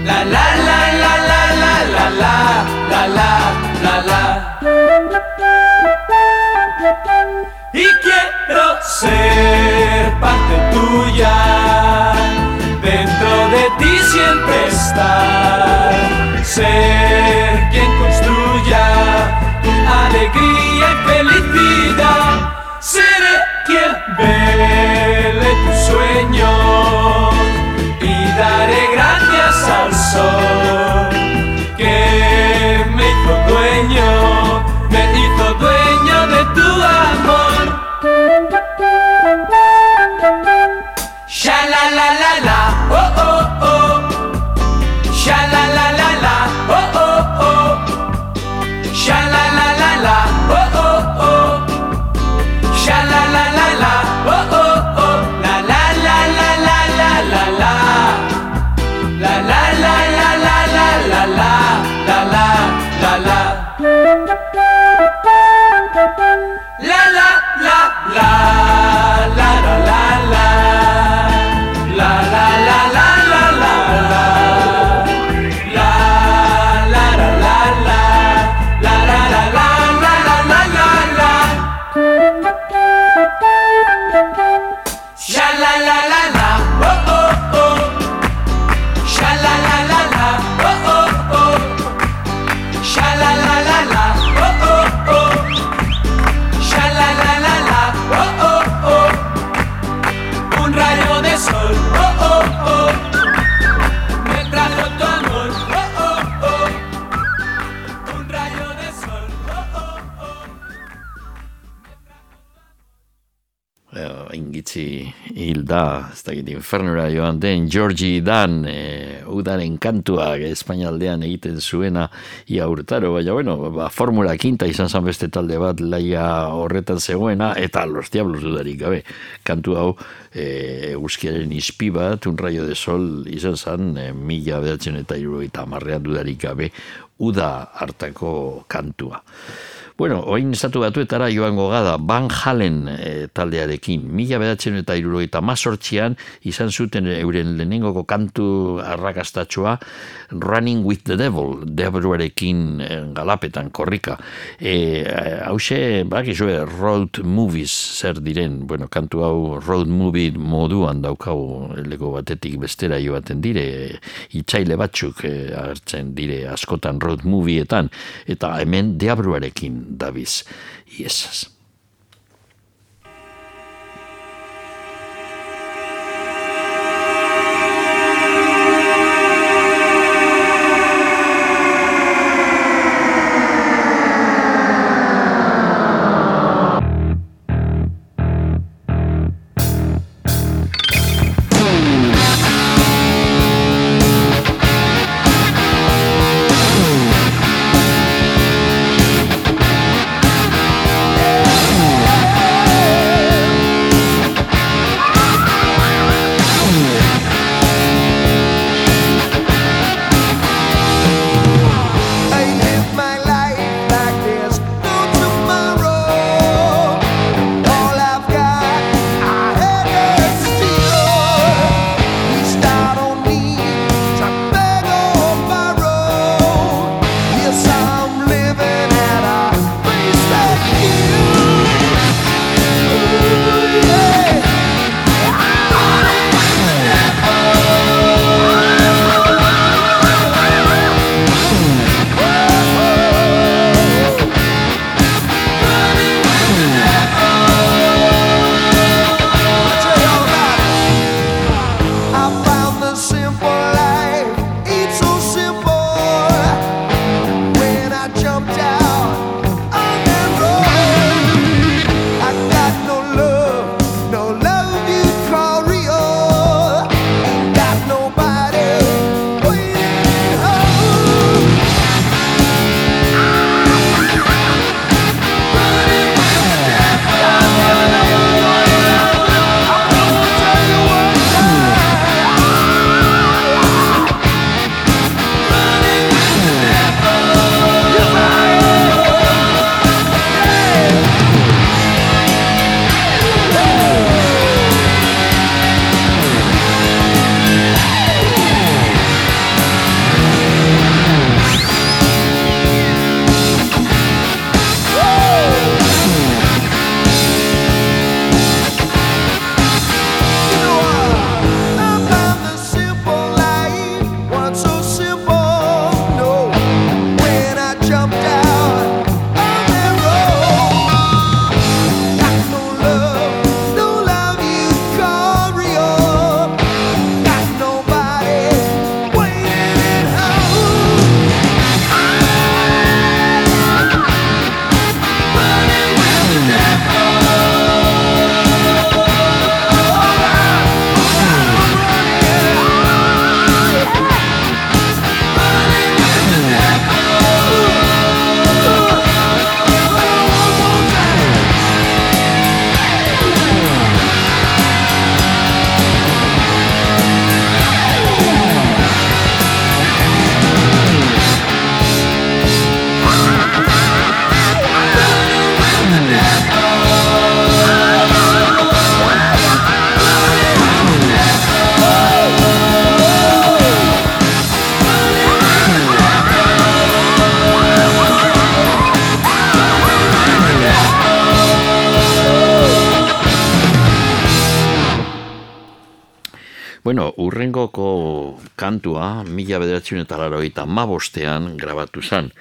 La la la la la la la la. La la la la. Y quiero ser parte tuya siempre estar. Sé infernura joan den, Georgie Dan, e, udaren kantua espainaldean egiten zuena ia urtaro, baina bueno, ba, formula kinta izan zan beste talde bat laia horretan zegoena, eta los diablos dudarik gabe, kantu hau e, eguzkiaren izpi bat, un rayo de sol izan zan, e, mila bedatzen eta irurogeita amarrean dudarik gabe, uda hartako kantua. Bueno, oin estatu batuetara joango gada, Van Halen e, taldearekin. Mila bedatzen eta irurogeita mazortzian izan zuten euren lehenengoko kantu arrakastatxoa Running with the Devil, Deborahrekin e, galapetan, korrika. E, hause, bak, road movies zer diren, bueno, kantu hau road movie moduan daukau lego batetik bestera joaten dire, itxaile batzuk e, hartzen dire askotan road movieetan, eta hemen Deabruarekin Davis y esas. Bederatzen eta larogeita mabostean grabatu zen.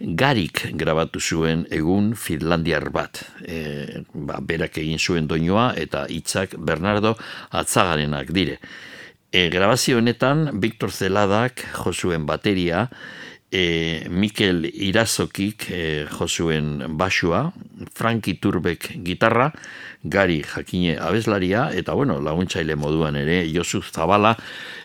Garik grabatu zuen egun Finlandiar bat. E, ba, berak egin zuen doinoa eta hitzak Bernardo Atzagarenak dire. E, grabazio honetan, Victor Zeladak josuen bateria, e, Mikel Irazokik e, josuen basua, Franki Turbek gitarra, Gari Jakine abeslaria, eta bueno, laguntzaile moduan ere, Josu Zabala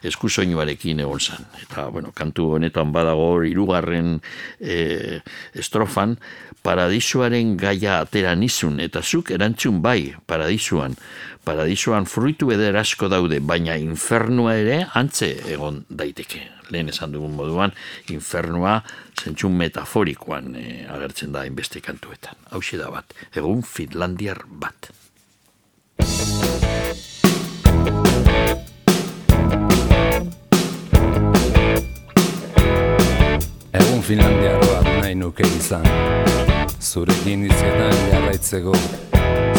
eskusoinuarekin egon zen. Bueno, kantu honetan badago hirugarren e, estrofan, paradisuaren gaia atera nizun, eta zuk erantzun bai, paradisuan. Paradisuan fruitu eder asko daude, baina infernua ere antze egon daiteke. Lehen esan dugun moduan, infernua zentzun metaforikoan e, agertzen da inbeste kantuetan. Hau da bat, egun Finlandiar bat. Finlandiar bat nahi nuke izan Zurekin izketan jarraitzeko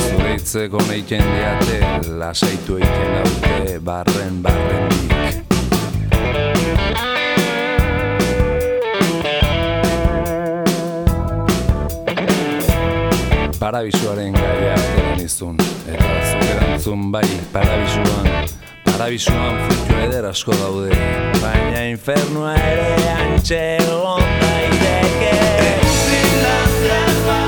Zure hitzeko neiken diate Lasaitu eiken haute barren barrendik parabisuaren gaia atera nizun. Eta zuk erantzun bai, parabisuan, parabisuan frutu eder asko daude. Baina infernua ere antxe egon daiteke. Finlandian bat,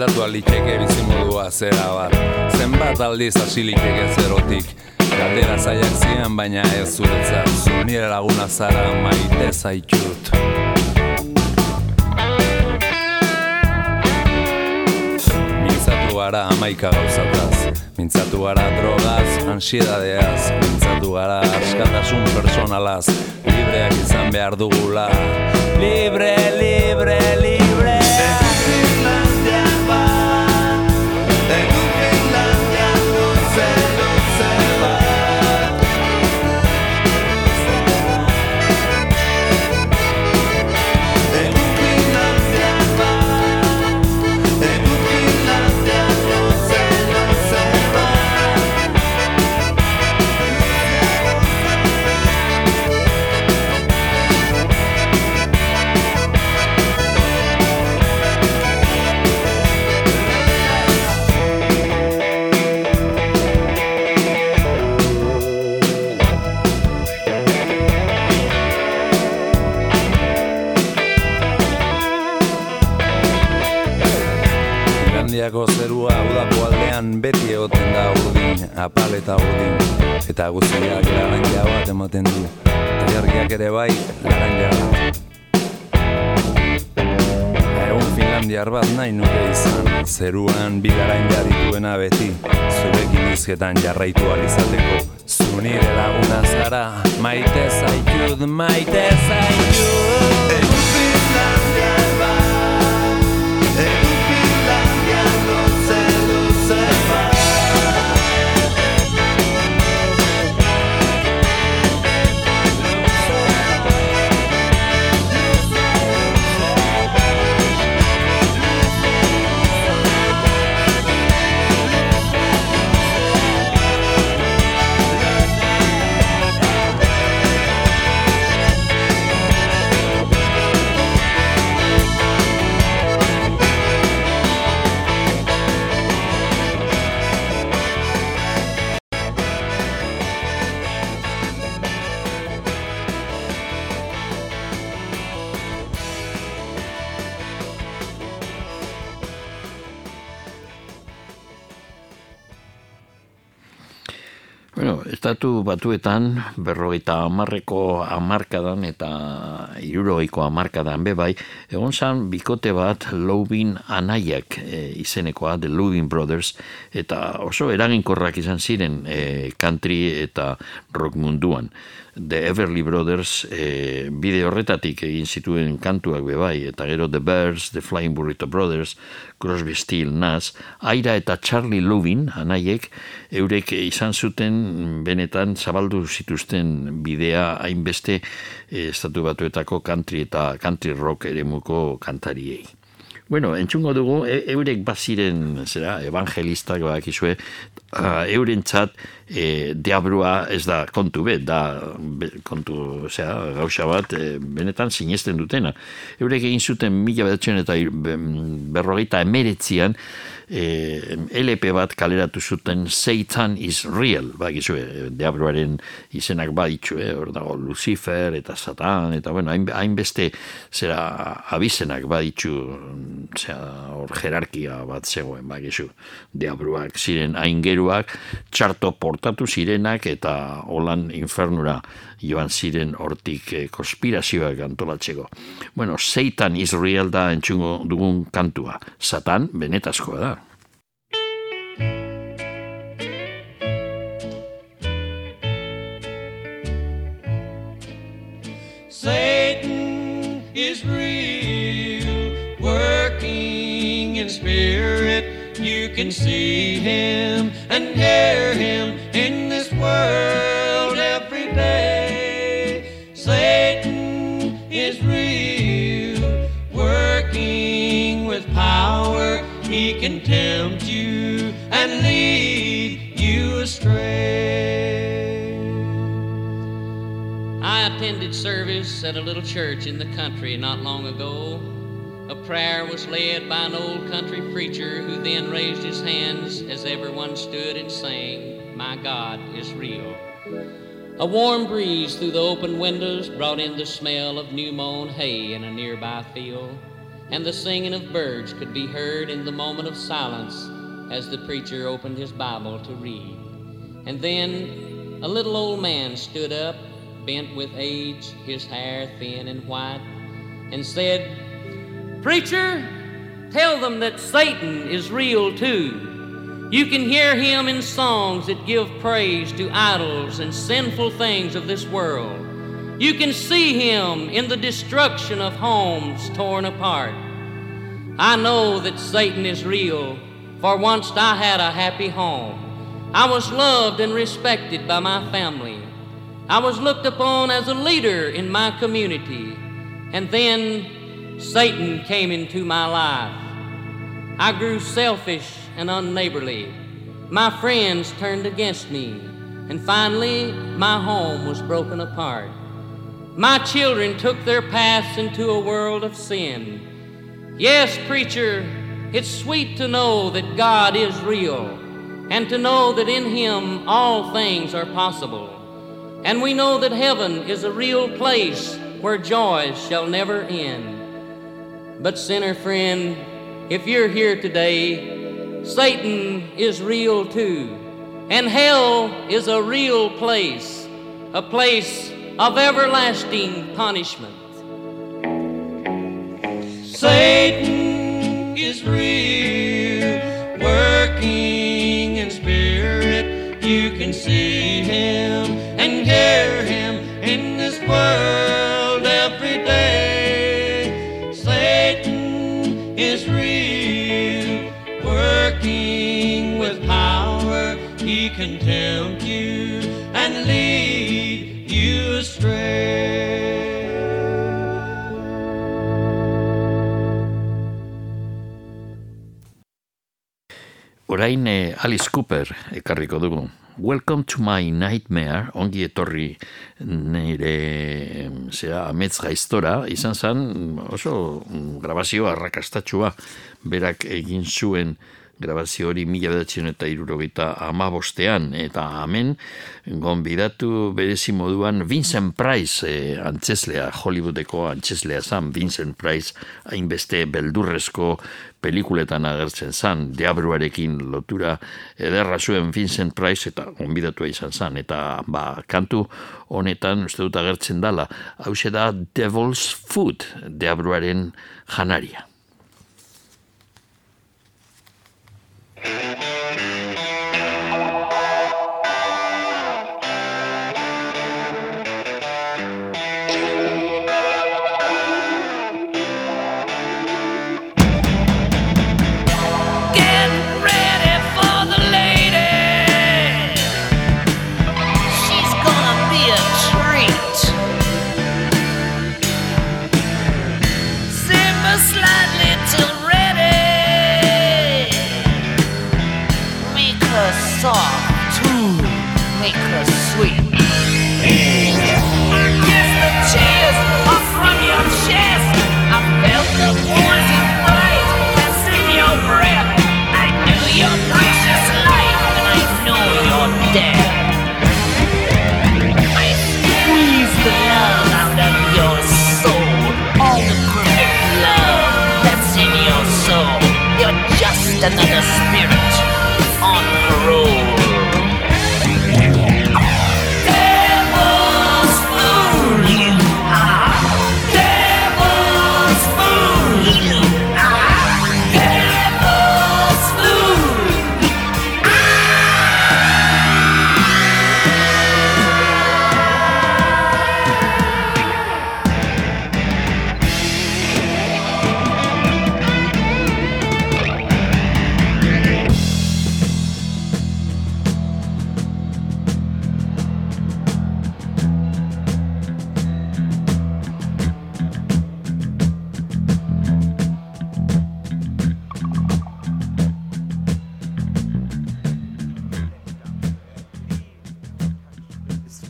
Aldatu aliteke bizimodua zera bat. Zenbat aldiz hasi liteke zerotik. Galdera zaiak zian baina ez zuretzat. Zu laguna zara maite zaitut. Mintzatu gara amaika gauzataz. Mintzatu gara drogaz, ansiedadeaz. Mintzatu gara askatasun personalaz Libreak izan behar dugula. Libre, libre, libre aldean beti egoten da urdin, apal eta urdin. Eta guztiak laranja bat ematen du. Eta jargiak ere bai, laranja bat. Egun Finlandiar bat nahi nuke izan, zeruan bi laranja beti. Zurekin izketan jarraitu alizateko. Zu nire laguna zara, maite zaitut, maite zaitut. Bueno, estatu batuetan berrogeita hamarreko hamarkadan eta hirurogeiko hamarkadan be bai, egon zan bikote bat Loubin anaiak e, izenekoa, The Loubin Brothers, eta oso eraginkorrak izan ziren e, country eta rock munduan. The Everly Brothers e, bide horretatik egin zituen kantuak be bai, eta gero The Bears, The Flying Burrito Brothers, Crosby, Still, Nas, Aira eta Charlie Loubin, anaiek, eurek izan zuten benetan zabaldu zituzten bidea hainbeste eh, estatu batuetako country eta country rock eremuko kantariei. Bueno, entzungo dugu, e, eurek baziren, zera, evangelistak badakizue, uh, eurentzat e, deabrua ez da kontu bet, da be, kontu, zera, gauza bat, e, benetan sinesten dutena. Eurek egin zuten mila bedatzen eta be- berrogeita emeretzian, e, LP bat kaleratu zuten Satan is real, bakizue, deabruaren izenak baditzu, eh? hor dago Lucifer eta Satan, eta bueno, hain- hainbeste zera abizenak baditzu, zera hor jerarkia bat zegoen, bakizu, deabruak ziren aingeruak, txarto portatu zirenak eta holan infernura joan ziren hortik eh, konspirazioak antolatzeko. Bueno, Satan is real da entzungo dugun kantua. Satan benetazkoa da. Satan is real, working in spirit. You can see him and hear him in this world can tempt you and lead you astray. I attended service at a little church in the country not long ago. A prayer was led by an old country preacher who then raised his hands as everyone stood and sang, My God is real. A warm breeze through the open windows brought in the smell of new mown hay in a nearby field, and the singing of birds could be heard in the moment of silence as the preacher opened his Bible to read. And then a little old man stood up, bent with age, his hair thin and white, and said, Preacher, tell them that Satan is real too. You can hear him in songs that give praise to idols and sinful things of this world. You can see him in the destruction of homes torn apart. I know that Satan is real, for once I had a happy home. I was loved and respected by my family. I was looked upon as a leader in my community. And then Satan came into my life. I grew selfish and unneighborly. My friends turned against me. And finally, my home was broken apart. My children took their paths into a world of sin. Yes, preacher, it's sweet to know that God is real and to know that in Him all things are possible. And we know that heaven is a real place where joys shall never end. But, sinner friend, if you're here today, Satan is real too. And hell is a real place, a place of everlasting punishment. Satan is real, working in spirit. You can see him and hear him in this world Orain eh, Alice Cooper ekarriko dugu. Welcome to my nightmare, ongi etorri nire zera amets gaiztora, izan zen oso mm, grabazio arrakastatxua berak egin zuen grabazio hori mila bedatzen eta irurogeita amabostean, eta hemen gonbidatu berezi moduan Vincent Price eh, antzeslea, Hollywoodeko antzeslea zan, Vincent Price hainbeste beldurrezko pelikuletan agertzen zan, deabruarekin lotura ederra zuen Vincent Price eta gonbidatua izan zan, eta ba, kantu honetan uste dut agertzen dala, hau da Devil's Food, deabruaren janaria. Thank you. Another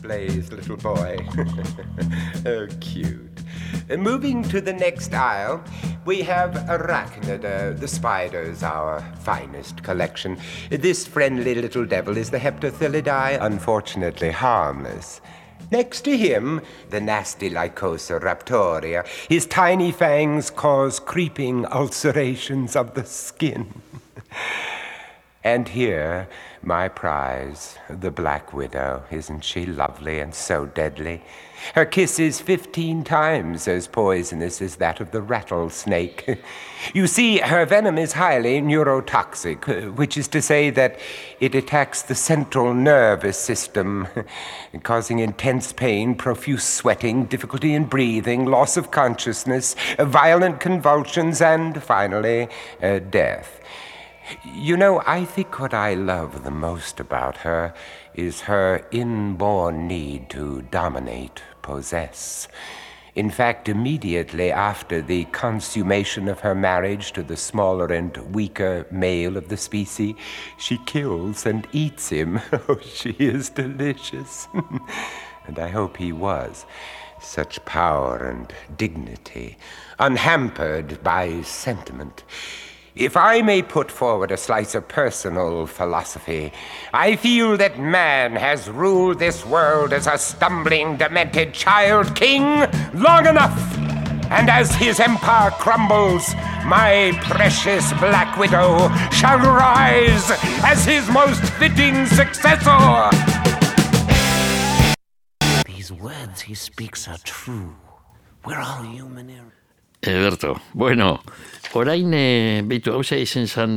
praised little boy. oh, cute. Moving to the next aisle, we have Arachnida, the spiders, our finest collection. This friendly little devil is the Heptathilidae, unfortunately harmless. Next to him, the nasty Lycosa raptoria. His tiny fangs cause creeping ulcerations of the skin. And here, my prize, the Black Widow. Isn't she lovely and so deadly? Her kiss is fifteen times as poisonous as that of the rattlesnake. you see, her venom is highly neurotoxic, which is to say that it attacks the central nervous system, causing intense pain, profuse sweating, difficulty in breathing, loss of consciousness, violent convulsions, and finally, uh, death. You know, I think what I love the most about her is her inborn need to dominate, possess. In fact, immediately after the consummation of her marriage to the smaller and weaker male of the species, she kills and eats him. Oh, she is delicious. and I hope he was. Such power and dignity, unhampered by sentiment. If I may put forward a slice of personal philosophy, I feel that man has ruled this world as a stumbling, demented child king long enough. And as his empire crumbles, my precious Black Widow shall rise as his most fitting successor. These words he speaks are true. We're all human errors. Eberto, bueno, orain e, beitu hausia izen zan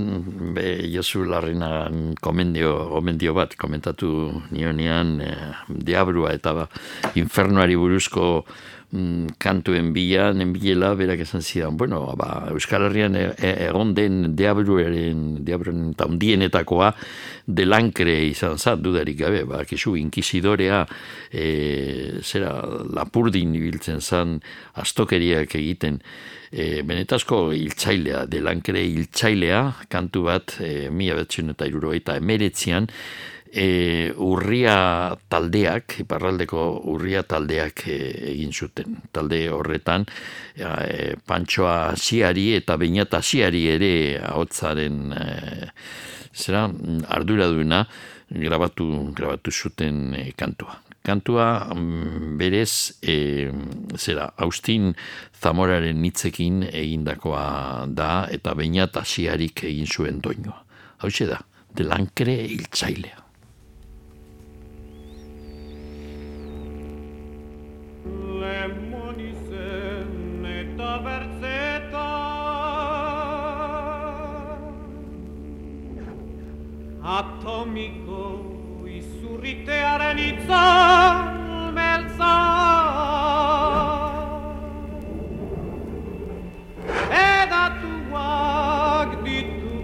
be, Josu Larrenagan komendio, gomendio bat komentatu nionean e, diabrua eta ba, infernuari buruzko mm, kantuen bila, nenbilela, berak esan zidan, bueno, ba, Euskal Herrian e, e, egon den diabruaren, diabruaren eta undienetakoa delankre izan zat, dudarik gabe, ba, kisu, inkisidorea, e, zera, lapurdin ibiltzen zan, astokeriak egiten, e, benetazko hiltzailea, delankre hiltzailea, kantu bat, e, mila betzen eta irurogeita emeretzian, e, urria taldeak, iparraldeko urria taldeak e, egin zuten. Talde horretan, e, pantsoa ziari eta bainata ziari ere ahotzaren e, zera arduraduna grabatu, grabatu zuten e, kantua. Kantua mm, berez e, zera, Austin Zamoraren hitzekin egindakoa da eta bainat asiarik egin zuen doinua. Hau da, delankre hiltzailea. atomico i surrite arenitza melza. Ed atuag ditu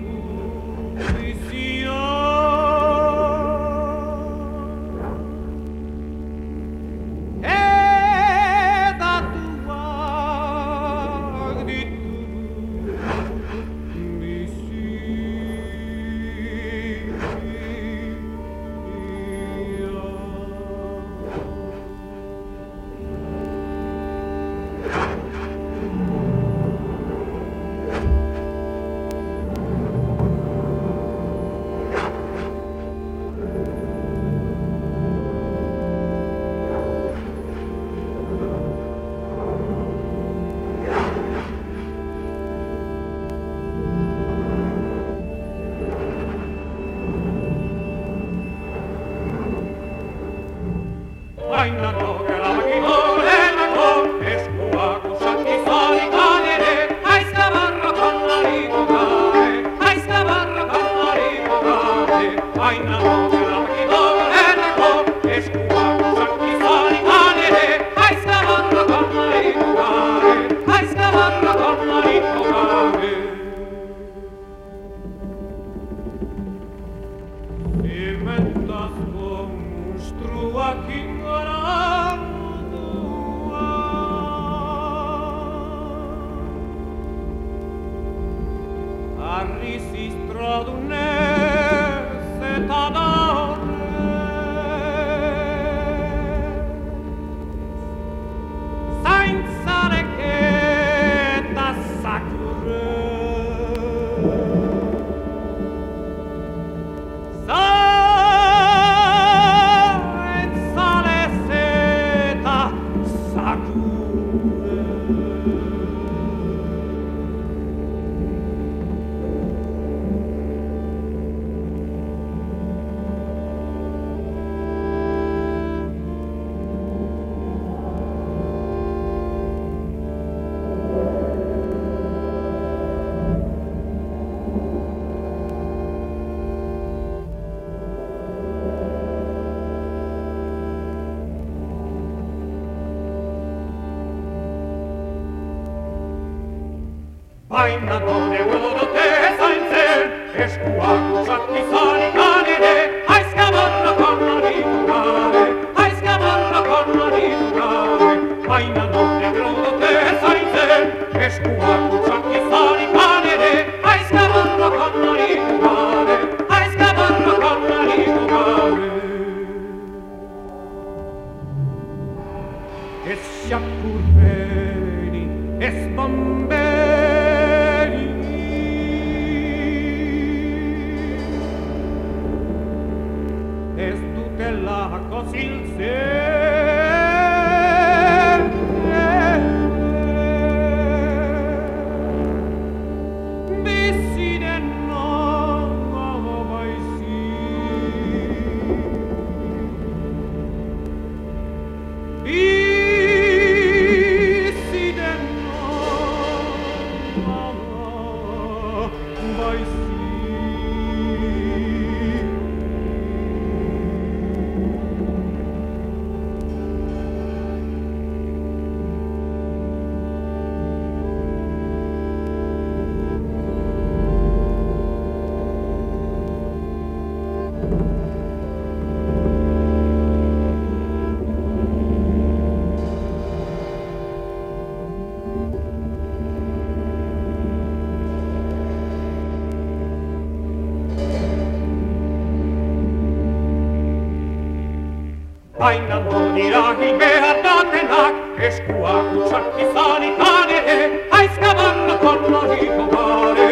Baina nondira hil behar datenak, eskuak utzak izan ikan ere, aizka barna konariko gare,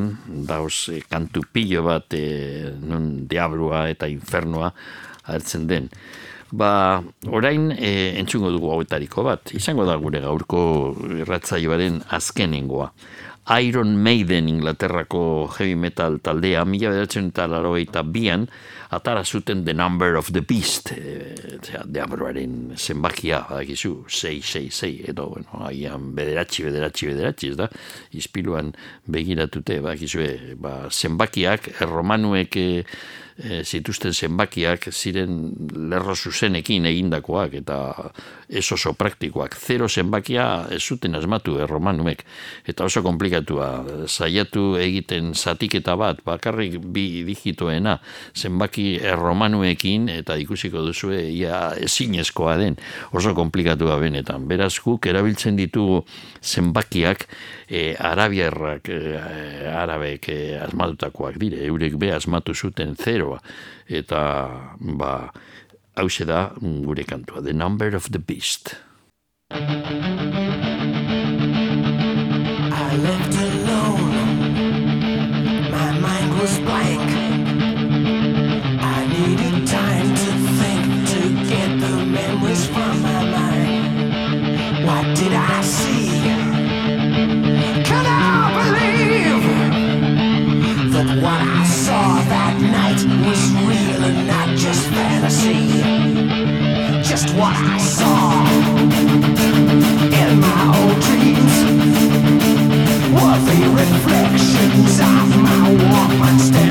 diskoan, dauz e, eh, kantu pilo bat, e, nun diablua eta infernoa hartzen den. Ba, orain e, entzungo dugu hauetariko bat, izango da gure gaurko irratzaioaren azkenengoa. Iron Maiden Inglaterrako heavy metal taldea, mila bedertzen eta laro eta bian, atara zuten The Number of the Beast, e, zera, deabroaren zenbakia, badakizu, 666, edo, bueno, agian bederatzi, bederatzi, bederatzi, ez da, izpiluan begiratute, badakizue, ba, zenbakiak, erromanuek e, e, zituzten zenbakiak ziren lerro zuzenekin egindakoak eta ez oso praktikoak. Zero zenbakia ez zuten asmatu erromanuek eta oso komplikatua. Zaiatu egiten zatiketa bat, bakarrik bi digitoena zenbaki erromanuekin eta ikusiko duzue ia ezinezkoa den oso komplikatua benetan. Beraz guk erabiltzen ditugu zenbakiak e, arabiarrak, e, arabek e, asmatutakoak dire, eurek be asmatu zuten zeroa, eta ba, hause da gure kantua, The Number of the Beast. I left alone. My mind was blank. I needed time to think to get the memories from my mind. What did I see? What I saw in my old dreams were the reflections of my Walkman staring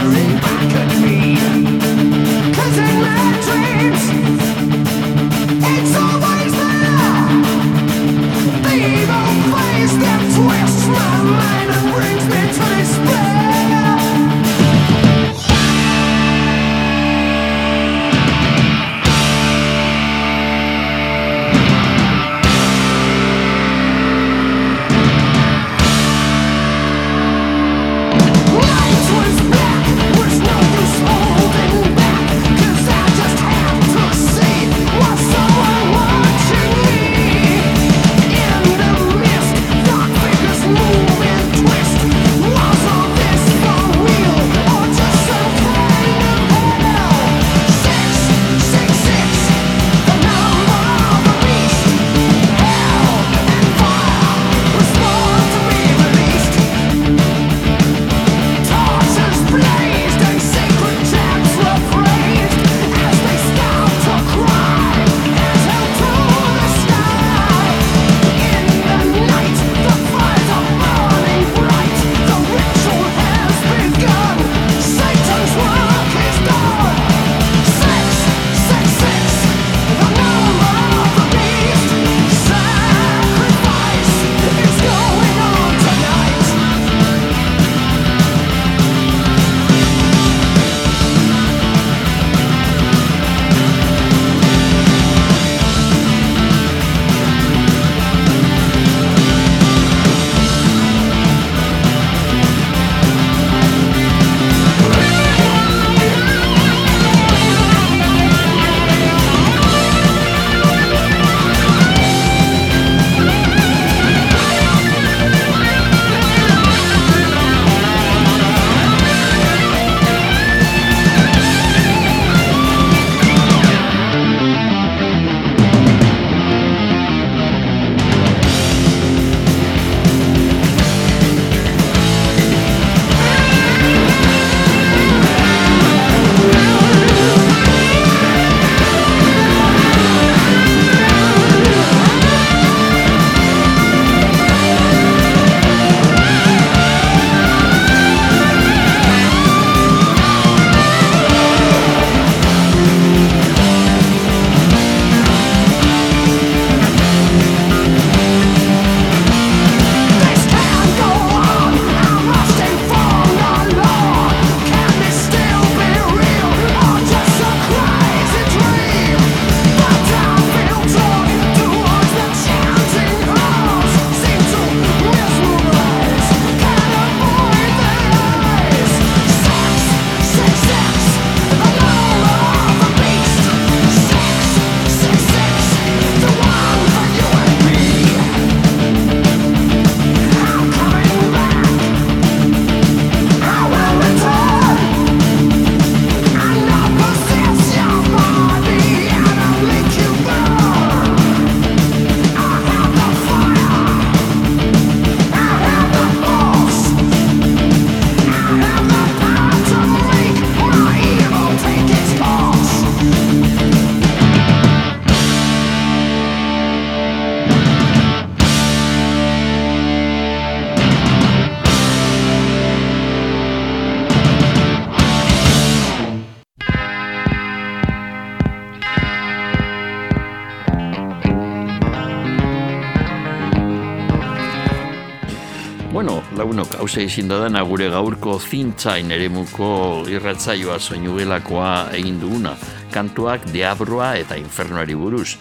hause izin dana gure gaurko zintzain eremuko irratzaioa soinugelakoa egin duguna. Kantuak Diabroa eta Infernuari buruz.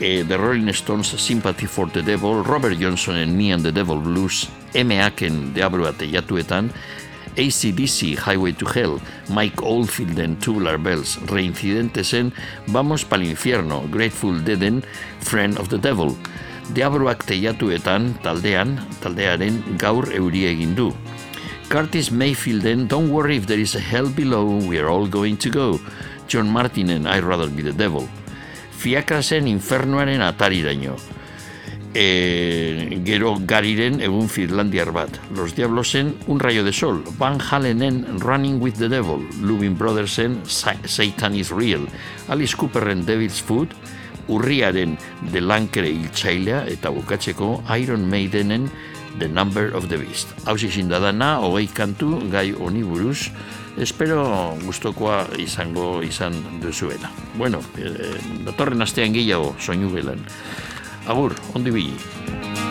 E, the Rolling Stones Sympathy for the Devil, Robert Johnsonen Me and the Devil Blues, M.A.ken Diabroa teiatuetan, ACDC Highway to Hell, Mike Oldfielden Tubular Bells, Reincidentesen Vamos pal Infierno, Grateful Deaden, Friend of the Devil. Diabroak teiatuetan taldean, taldearen gaur euria egin du. Curtis Mayfielden Don't Worry If There Is a Hell Below, We're All Going to Go. John Martinen I'd Rather Be the Devil. Fiakrasen Infernuaren atariraino. E, gero gariren egun finlandiar bat. Los Diablosen Un Rayo de Sol. Van Halenen Running with the Devil. Lubin Brothersen Sa- Satan is Real. Alice Cooperren Devil's Food. Urriaren The Lankere hiltzailea eta bukatzeko Iron Maidenen The Number of the Beast. Hau izin dana, hogei kantu, gai honi buruz, espero gustokoa izango izan duzuela. Bueno, eh, datorren astean gehiago soinu gelan. Agur, ondi bili.